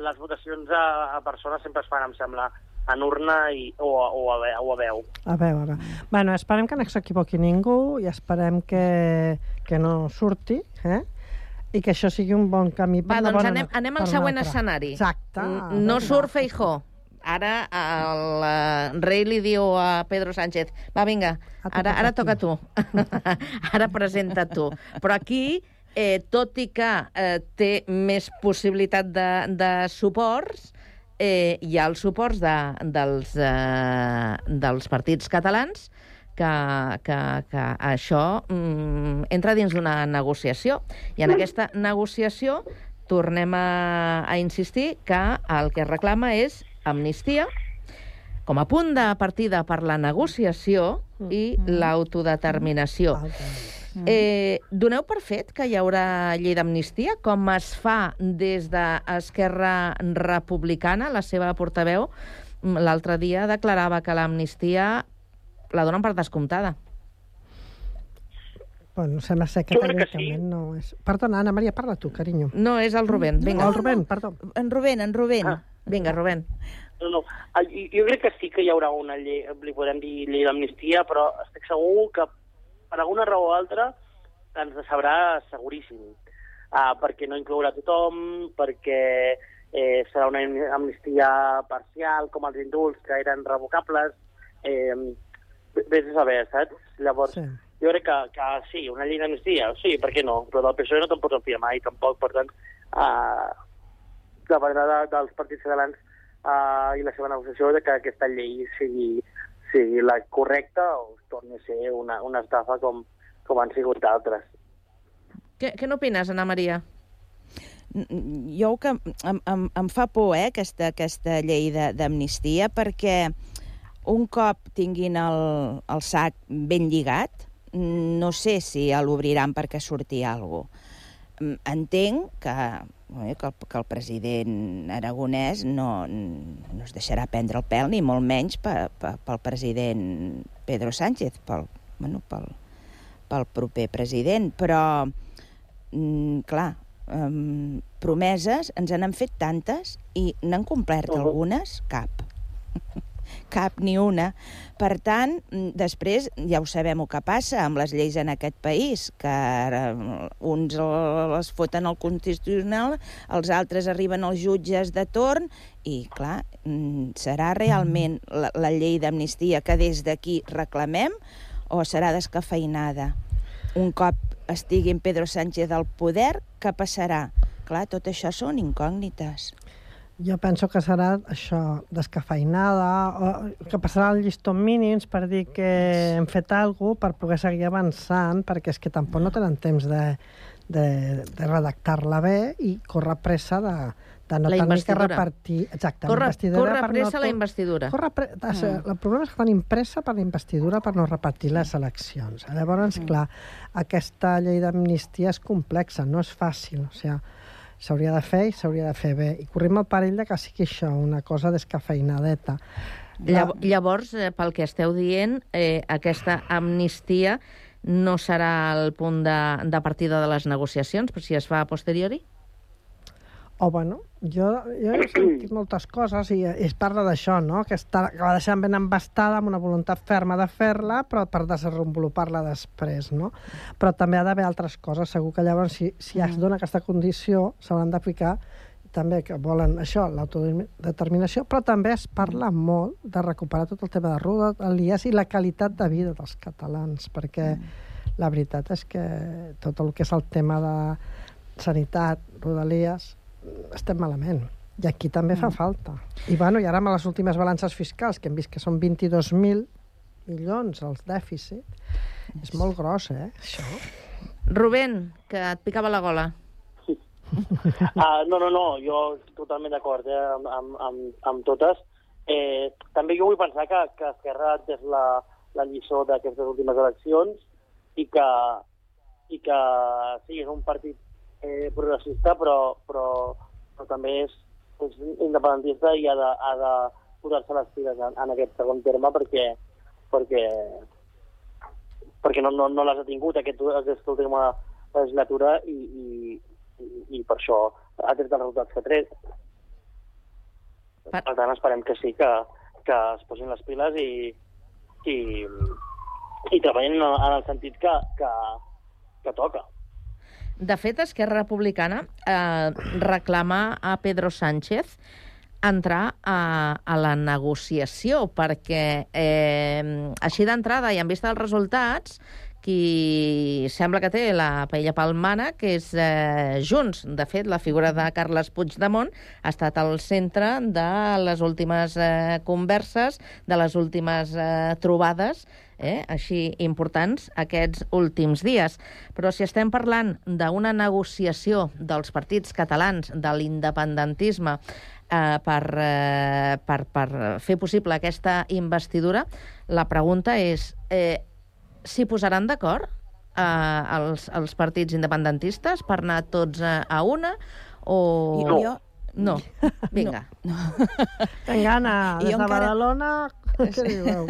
les votacions a, a persones sempre es fan, em sembla, en urna i, o, o, a, o a veu.
A veu, a veu. Bueno, esperem que no s'equivoqui ningú i esperem que, que no surti, eh? i que això sigui un bon camí per
Va, doncs
bona
anem, anem al següent escenari.
Exacte.
No surt Feijó. Ara el uh, rei li diu a Pedro Sánchez va, vinga, ara, ara toca tu. ara presenta tu. Però aquí, eh, tot i que eh, té més possibilitat de, de suports, eh, hi ha els suports de, dels, eh, dels partits catalans que, que, que això mm, entra dins d'una negociació. I en aquesta negociació tornem a, a insistir que el que reclama és amnistia com a punt de partida per la negociació i mm-hmm. l'autodeterminació. Mm. Eh, doneu per fet que hi haurà llei d'amnistia, com es fa des d'Esquerra Republicana, la seva portaveu, mm, l'altre dia declarava que l'amnistia la donen per descomptada.
Bueno, sembla ser que tècnicament sí. no és... Perdona, Anna Maria, parla tu, carinyo.
No, és el Rubén. Vinga.
No, el Rubén, perdó.
En Rubén, en Rubén. Ah.
Vinga, Rubén.
No, no. Jo crec que sí que hi haurà una llei, li podem dir llei d'amnistia, però estic segur que per alguna raó o altra ens decebrà seguríssim, uh, perquè no inclourà tothom, perquè eh, serà una amnistia parcial, com els indults, que eren revocables, eh, vés a saber, saps? Llavors, sí. jo crec que, que sí, una llei d'amnistia, sí, per què no? Però del PSOE no te'n pots enfiar mai, tampoc, per tant, uh, de vegada dels partits catalans uh, i la seva negociació de que aquesta llei sigui, sigui la correcta o torni a ser una, una estafa com, com han sigut altres.
Què, què n'opines, Ana Maria?
jo que em, em, em fa por, eh, aquesta, aquesta llei de- d'amnistia, perquè un cop tinguin el, el sac ben lligat, no sé si l'obriran perquè surti alguna cosa. Entenc que, eh, que, el, que el president aragonès no, no es deixarà prendre el pèl, ni molt menys pe, pe, pel president Pedro Sánchez, pel, bueno, pel, pel proper president, però, mm, clar, um, promeses ens n'han fet tantes i n'han complert uh -huh. algunes? Cap. Cap ni una. Per tant, mm, després ja ho sabem el que passa amb les lleis en aquest país, que mm, uns les foten al Constitucional, els altres arriben als jutges de torn, i, clar, mm, serà realment la, la llei d'amnistia que des d'aquí reclamem o serà descafeinada? Un cop estigui en Pedro Sánchez al poder, què passarà? Clar, tot això són incògnites.
Jo penso que serà això, descafeinada, o que passarà el llistó mínims per dir que hem fet alguna per poder seguir avançant, perquè és que tampoc no tenen temps de, de, de redactar-la bé i córrer pressa de, de no
La
tenir que repartir... Exacte,
Corre,
investidura
corre
per
pressa
no...
la investidura.
Corre pre... mm. El problema és que tenim pressa per la investidura per no repartir les eleccions. Llavors, mm. clar, aquesta llei d'amnistia és complexa, no és fàcil. O sigui, s'hauria de fer i s'hauria de fer bé. I corrim el perill de que sigui això, una cosa descafeinadeta.
Llav Llavors, eh, pel que esteu dient, eh, aquesta amnistia no serà el punt de, de partida de les negociacions, però si es fa a posteriori?
O, bueno, jo, jo he sentit moltes coses i es parla d'això, no? Que, està, que la deixen ben embastada amb una voluntat ferma de fer-la, però per desenvolupar-la després, no? Però també ha d'haver altres coses. Segur que llavors, si, si es dona aquesta condició, s'hauran d'aplicar també que volen això, l'autodeterminació, però també es parla molt de recuperar tot el tema de rodalies i la qualitat de vida dels catalans, perquè la veritat és que tot el que és el tema de sanitat, rodalies, estem malament. I aquí també fa falta. I, bueno, i ara amb les últimes balances fiscals, que hem vist que són 22.000 milions els dèficit, és molt gros, eh, això.
Rubén, que et picava la gola.
Uh, no, no, no, jo totalment d'acord eh, amb, amb, amb, amb totes. Eh, també jo vull pensar que, que Esquerra és la, la lliçó d'aquestes últimes eleccions i que, i que sí, és un partit eh, progressista, però, però, però també és, és independentista i ha de, ha de posar-se les piles en, en aquest segon terme perquè, perquè, perquè no, no, no les ha tingut aquest, aquesta última legislatura i, i, i, i per això ha tret els resultats que ha tret. Per tant, esperem que sí, que, que es posin les piles i, i, i treballin en, en el sentit que, que, que toca.
De fet, Esquerra Republicana eh, reclama a Pedro Sánchez entrar a, a la negociació, perquè eh, així d'entrada i en vista dels resultats, qui sembla que té la paella palmana, que és eh, Junts. De fet, la figura de Carles Puigdemont ha estat al centre de les últimes eh, converses, de les últimes eh, trobades, eh, així importants aquests últims dies. Però si estem parlant d'una negociació dels partits catalans, de l'independentisme, eh, per, eh, per, per fer possible aquesta investidura, la pregunta és eh, s'hi posaran d'acord eh, els, els partits independentistes per anar tots a, a una o...
Jo- jo-
No. Vinga.
No.
I
des
jo
de
encara-
Badalona, què dieu?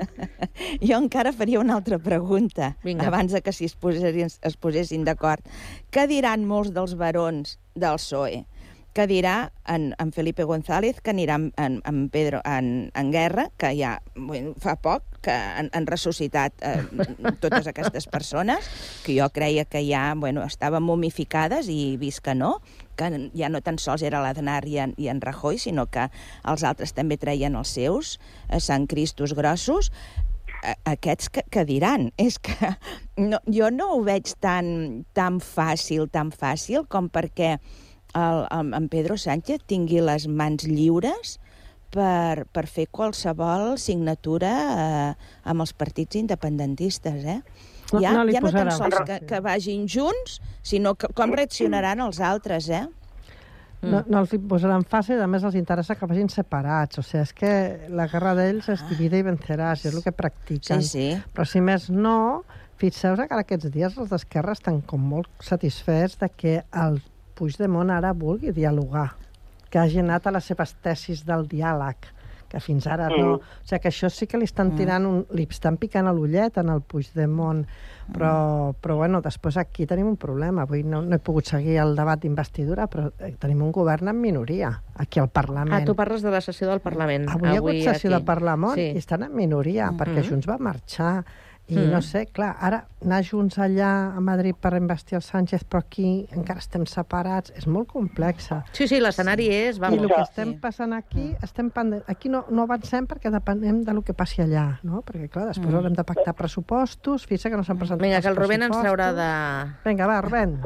Jo encara faria una altra pregunta,
Vinga.
abans de que si es posessin, es posessin d'acord. Què diran molts dels barons del PSOE? Què dirà en, en Felipe González, que anirà en, en, Pedro en, en guerra, que ja fa poc que han, han ressuscitat eh, totes aquestes persones, que jo creia que ja bueno, estaven momificades i vist que no, que ja no tan sols era l'Aznar i, i en Rajoy, sinó que els altres també treien els seus, eh, Sant Cristos grossos, aquests que, que diran. És que no, jo no ho veig tan, tan fàcil, tan fàcil com perquè el, el, en Pedro Sánchez tingui les mans lliures per, per fer qualsevol signatura eh, amb els partits independentistes, eh?
No-
ja
no li
ja no tan sols que, que vagin junts, sinó que, com reaccionaran els altres, eh?
No, no els hi posaran fàcil, a més els interessa que vagin separats. O sigui, és que la guerra d'ells es divide i venceràs, és el que practiquen.
Ah. Sí, sí.
Però si més no, fixeu-vos que aquests dies els d'Esquerra estan com molt satisfets de que el Puigdemont ara vulgui dialogar, que hagi anat a les seves tesis del diàleg, que fins ara no...
Mm.
O sigui, que això sí que li estan tirant un, li estan picant a l'ullet en el Puigdemont, però, però bueno, després aquí tenim un problema. Avui no, no he pogut seguir el debat d'investidura, però eh, tenim un govern en minoria aquí al Parlament.
Ah, tu parles de la sessió del Parlament.
Avui, hi ha hagut sessió
aquí.
de Parlament
Sí.
i estan en minoria,
Mhm.
perquè Junts va marxar. I
Mhm.
no sé, clar, ara anar junts allà a Madrid per investir el Sánchez, però aquí encara estem separats, és molt complexa.
Sí, sí, l'escenari és...
I
Vamos.
el que estem passant aquí, estem pende... aquí no, no avancem perquè depenem de lo que passi allà, no? Perquè, clar, després
Mm.
haurem de pactar pressupostos, fixa que no s'han presentat
Vinga, que el Rubén ens traurà de...
Vinga, va, Rubén.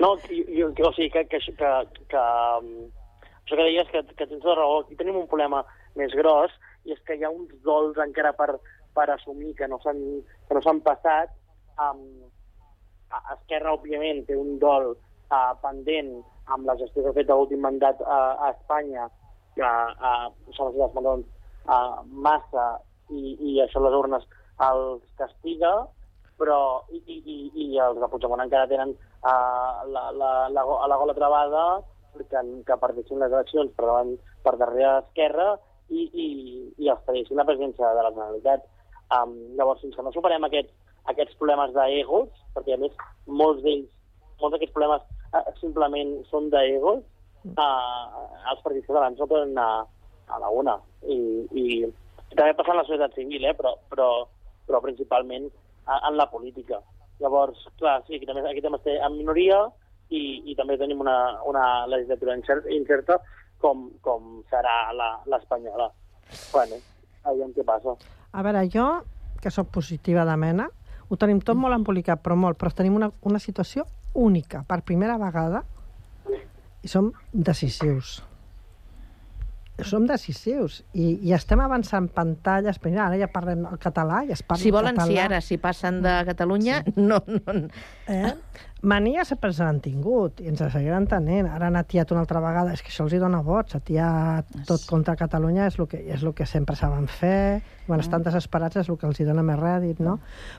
No, jo, jo, o sigui, que, que, que, que um, això que deies, que, que tens tota raó, aquí tenim un problema més gros, i és que hi ha uns dols encara per, per assumir que no s'han passat. Um, Esquerra, òbviament, té un dol uh, pendent amb la gestió que ha fet l'últim mandat uh, a Espanya, que uh, s'ha passat els mandons uh, massa, i, i això les urnes els castiga, però i, i, i, els de Puigdemont encara tenen uh, la, la, la, la gola travada que, que perdessin les eleccions per, davant, per darrere d'Esquerra i, i, i els perdessin la presidència de la Generalitat. Um, llavors, fins que no superem aquests, aquests problemes d'egos, perquè a més molts d'ells, molts d'aquests problemes uh, simplement són d'egos, uh, els partits catalans no poden anar a la una. I, i també passa en la societat civil, eh? però, però, però principalment a- en la política. Llavors, clar, sí, aquí també, aquí també estem en minoria i, i també tenim una, una legislatura incerta, com, com serà la- l'espanyola. Bueno, aviam què passa.
A veure, jo, que sóc positiva de mena, ho tenim tot molt embolicat, però molt, però tenim una, una situació única, per primera vegada, i som decisius. Som decisius i, i estem avançant pantalles, però ara ja parlem el català i es parla
Si
en
volen,
català.
si ara, si passen de Catalunya, no, no...
Eh? Mania sempre se n'han tingut i ens la seguiran tenint. Ara han atiat una altra vegada, és que això els hi dona vots, atiar tot contra Catalunya és el que, és el que sempre saben fer, quan estan desesperats és el que els hi dona més rèdit, no?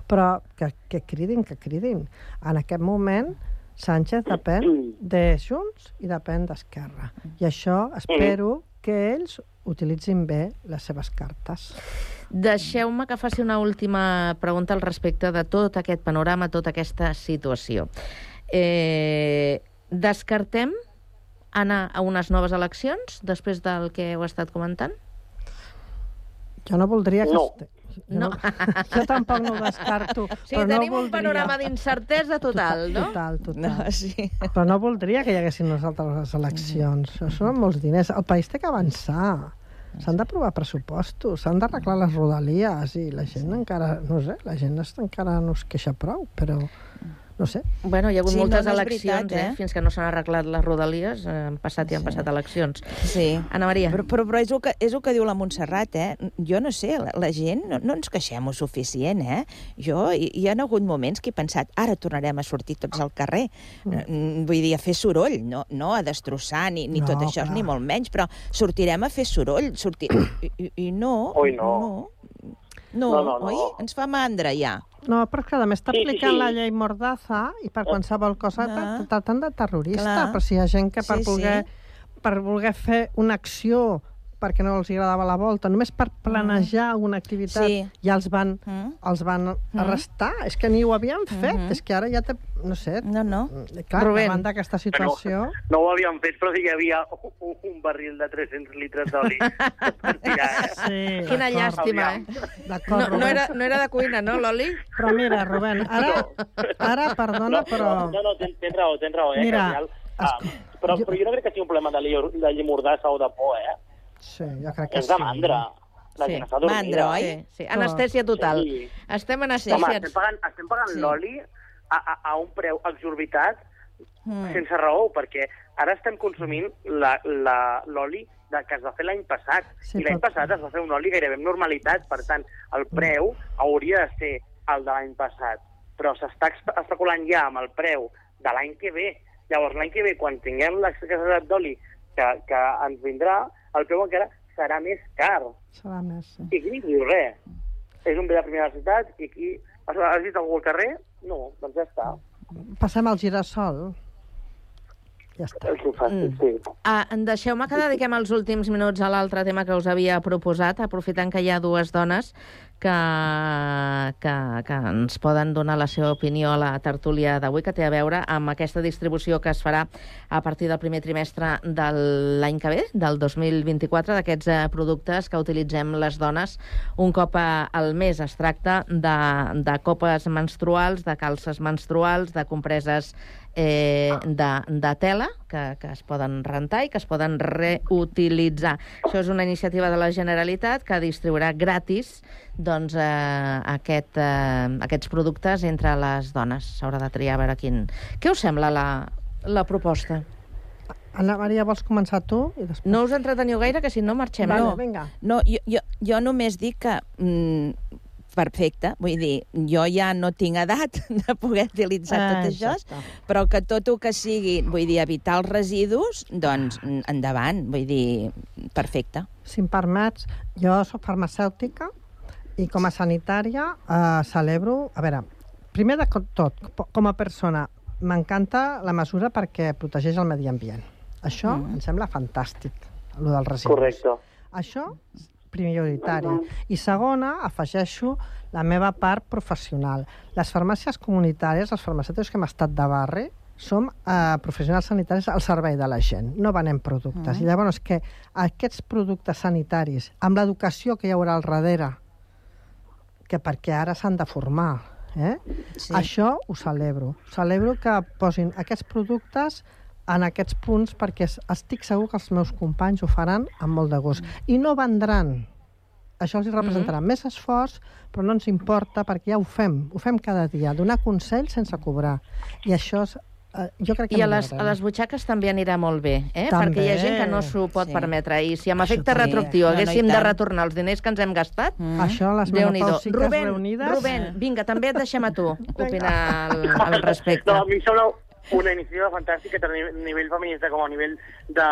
Però que, que cridin, que cridin. En aquest moment, Sánchez depèn de Junts i depèn d'Esquerra. I això espero que ells utilitzin bé les seves cartes.
Deixeu-me que faci una última pregunta al respecte de tot aquest panorama, tota aquesta situació. Eh, descartem anar a unes noves eleccions després del que heu estat comentant?
Jo no voldria que...
No.
Jo, no. jo tampoc no ho descarto.
Sí,
però no
tenim un
voldria...
panorama d'incertesa total, no?
Total, total.
No, sí.
Però no voldria que hi haguessin les eleccions. Això són molts diners. El país té que avançar. S'han d'aprovar pressupostos, s'han d'arreglar les rodalies i la gent encara, no sé, la gent està encara no es queixa prou, però no sé.
Bueno, hi ha hagut
Sí, no,
moltes
no és
eleccions,
veritat,
eh?
eh?
Fins que no s'han arreglat les rodalies, eh, han passat i han passat eleccions.
Sí.
Anna Maria.
Però, però, però és, el que, és el que diu la Montserrat, eh? Jo no sé, la, la gent no, no ens queixem o suficient, eh? Jo, hi, hi ha hagut moments que he pensat, ara tornarem a sortir tots al carrer. Mm. Vull dir, a fer soroll, no, no a destrossar ni, ni
No,
tot això,
clar.
ni molt menys, però sortirem a fer soroll. Sortir... I, i, I no...
Oi, no.
No, no,
No, no, no.
oi? Ens fa mandra, ja.
No, però és que a més està
Sí, sí,
aplicant
sí.
la llei Mordaza i per qualsevol cosa
Clar.
te tracten de terrorista,
Clar.
però si hi ha gent que per
Sí,
voler, per voler fer una acció perquè no els agradava la volta, només per planejar una activitat,
Sí.
ja els van,
Mm.
els van arrestar. És que ni ho havien fet,
Mhm.
és que ara ja té... No sé.
No, no.
Clar,
Rubén.
davant d'aquesta situació...
No ho havíem fet, però hi havia un, un barril de 300 litres d'oli. eh?
Sí,
Quina llàstima, eh?
D'acord,
No, no, era, no era de cuina, no, l'oli?
Però mira, Rubén, ara, ara perdona, però...
No, no, tens, tens raó, tens raó, eh?
Mira,
que al final, ah, però, però jo no crec que sigui un problema de llei, de llei mordassa o de por, eh?
Sí, jo crec que
És de mandra. La
Sí,
gent està
mandra, oi?
Sí, sí. Anestèsia total.
Sí.
Estem
Home,
anestesiats.
estem pagant, estem pagant
Sí.
l'oli a, a, a un preu exorbitat
Mm.
sense raó, perquè ara estem consumint la- la- l'oli de, que es va fer l'any passat.
Sí,
I l'any passat es va fer un oli gairebé amb normalitat, per tant, el preu hauria de ser el de l'any passat. Però s'està espe- especulant ja amb el preu de l'any que ve. Llavors, l'any que ve, quan tinguem l'escassetat d'oli que, que ens vindrà, el preu encara serà més car.
Serà més, sí.
I aquí ningú diu res. És un bé de primera necessitat i aquí... Has, has vist algú al carrer? No, doncs ja està.
Passem al girassol. Ja està.
És fàcil, mm. sí.
Ah, Deixeu-me que dediquem els últims minuts a l'altre tema que us havia proposat, aprofitant que hi ha dues dones que, que, que ens poden donar la seva opinió a la tertúlia d'avui, que té a veure amb aquesta distribució que es farà a partir del primer trimestre de l'any que ve, del 2024, d'aquests eh, productes que utilitzem les dones un cop eh, al mes. Es tracta de, de copes menstruals, de calces menstruals, de compreses eh, de, de tela que, que es poden rentar i que es poden reutilitzar. Això és una iniciativa de la Generalitat que distribuirà gratis doncs, eh, aquest, eh, aquests productes entre les dones. S'haurà de triar a veure quin... Què us sembla la, la proposta?
Anna Maria, vols començar tu? I després...
No us entreteniu gaire, que si no marxem.
Vale,
no.
vinga.
No, jo, jo, jo només dic que... Mm, perfecte, vull dir, jo ja no tinc edat de poder utilitzar
Ah,
tot això,
exacte.
però que tot el que sigui, vull dir, evitar els residus, doncs endavant, vull dir, perfecte.
Si em permets, jo sóc farmacèutica i com a sanitària eh, celebro... A veure, primer de tot, com a persona, m'encanta la mesura perquè protegeix el medi ambient. Això mm. em sembla fantàstic, el dels residus.
Correcte.
Això, prioritari. I segona, afegeixo la meva part professional. Les farmàcies comunitàries, els farmacèutics que hem estat de barri, som eh, professionals sanitaris al servei de la gent, no venem productes.
Mm.
I llavors que aquests productes sanitaris, amb l'educació que hi haurà al darrere, que perquè ara s'han de formar, eh?
Sí.
això ho celebro. Celebro que posin aquests productes en aquests punts perquè es- estic segur que els meus companys ho faran amb molt de gust. I no vendran. Això els representarà més esforç, però no ens importa perquè ja ho fem. Ho fem cada dia, donar consells sense cobrar. I això és, eh, jo crec que
I a les, a les butxaques també anirà molt bé, eh?
També.
perquè hi ha gent que no s'ho pot
Sí.
permetre. I si amb
Això
efecte
també.
retroactiu
No, no,
haguéssim de retornar els diners que ens hem gastat,
Mm.
Això, les menopàusiques reunides...
Rubén, vinga, també et deixem a tu opinar al, al respecte.
No, a mi em sembla una iniciativa fantàstica tant a nivell- feminista com a nivell de,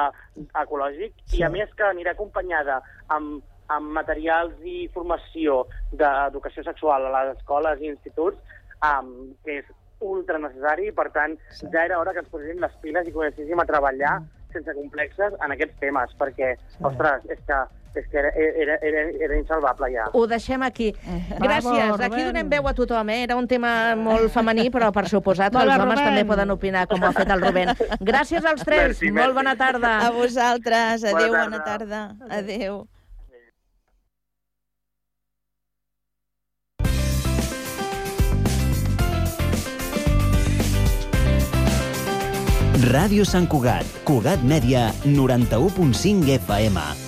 ecològic
Sí.
i a més que anirà acompanyada amb, amb materials i formació d'educació sexual a les escoles i instituts um, que és ultra necessari i per tant sí. ja era hora que ens poséssim les piles i comencéssim a treballar sense complexes en aquests temes perquè, sí. ostres, és que, és que era, era, era, era insalvable ja.
Ho deixem aquí. Gràcies.
Bravo,
Aquí donem veu a tothom, eh? Era un tema molt femení, però per suposat els homes
Rubén.
també poden opinar, com ho ha fet el Rubén. Gràcies als tres.
Merci,
Molt
merci.
bona tarda.
A vosaltres, adeu,
Bona
bona tarda. Adeu.
Ràdio Sant Cugat, Cugat Mèdia, 91.5 FM.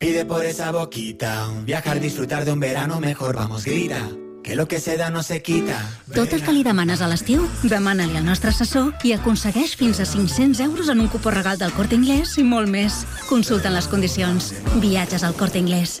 Pide por esa boquita, viajar, disfrutar de un verano mejor, vamos, grita. Que lo que se da no se quita.
Tot el que li demanes a l'estiu, demana-li al nostre assessor i aconsegueix fins a 500 euros en un cupó regal del Corte Inglés i molt més. Consulta les condicions. Viatges al Corte Inglés.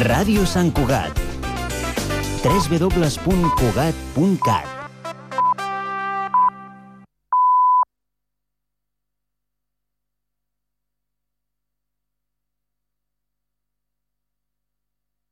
Ràdio Sant Cugat. www.cugat.cat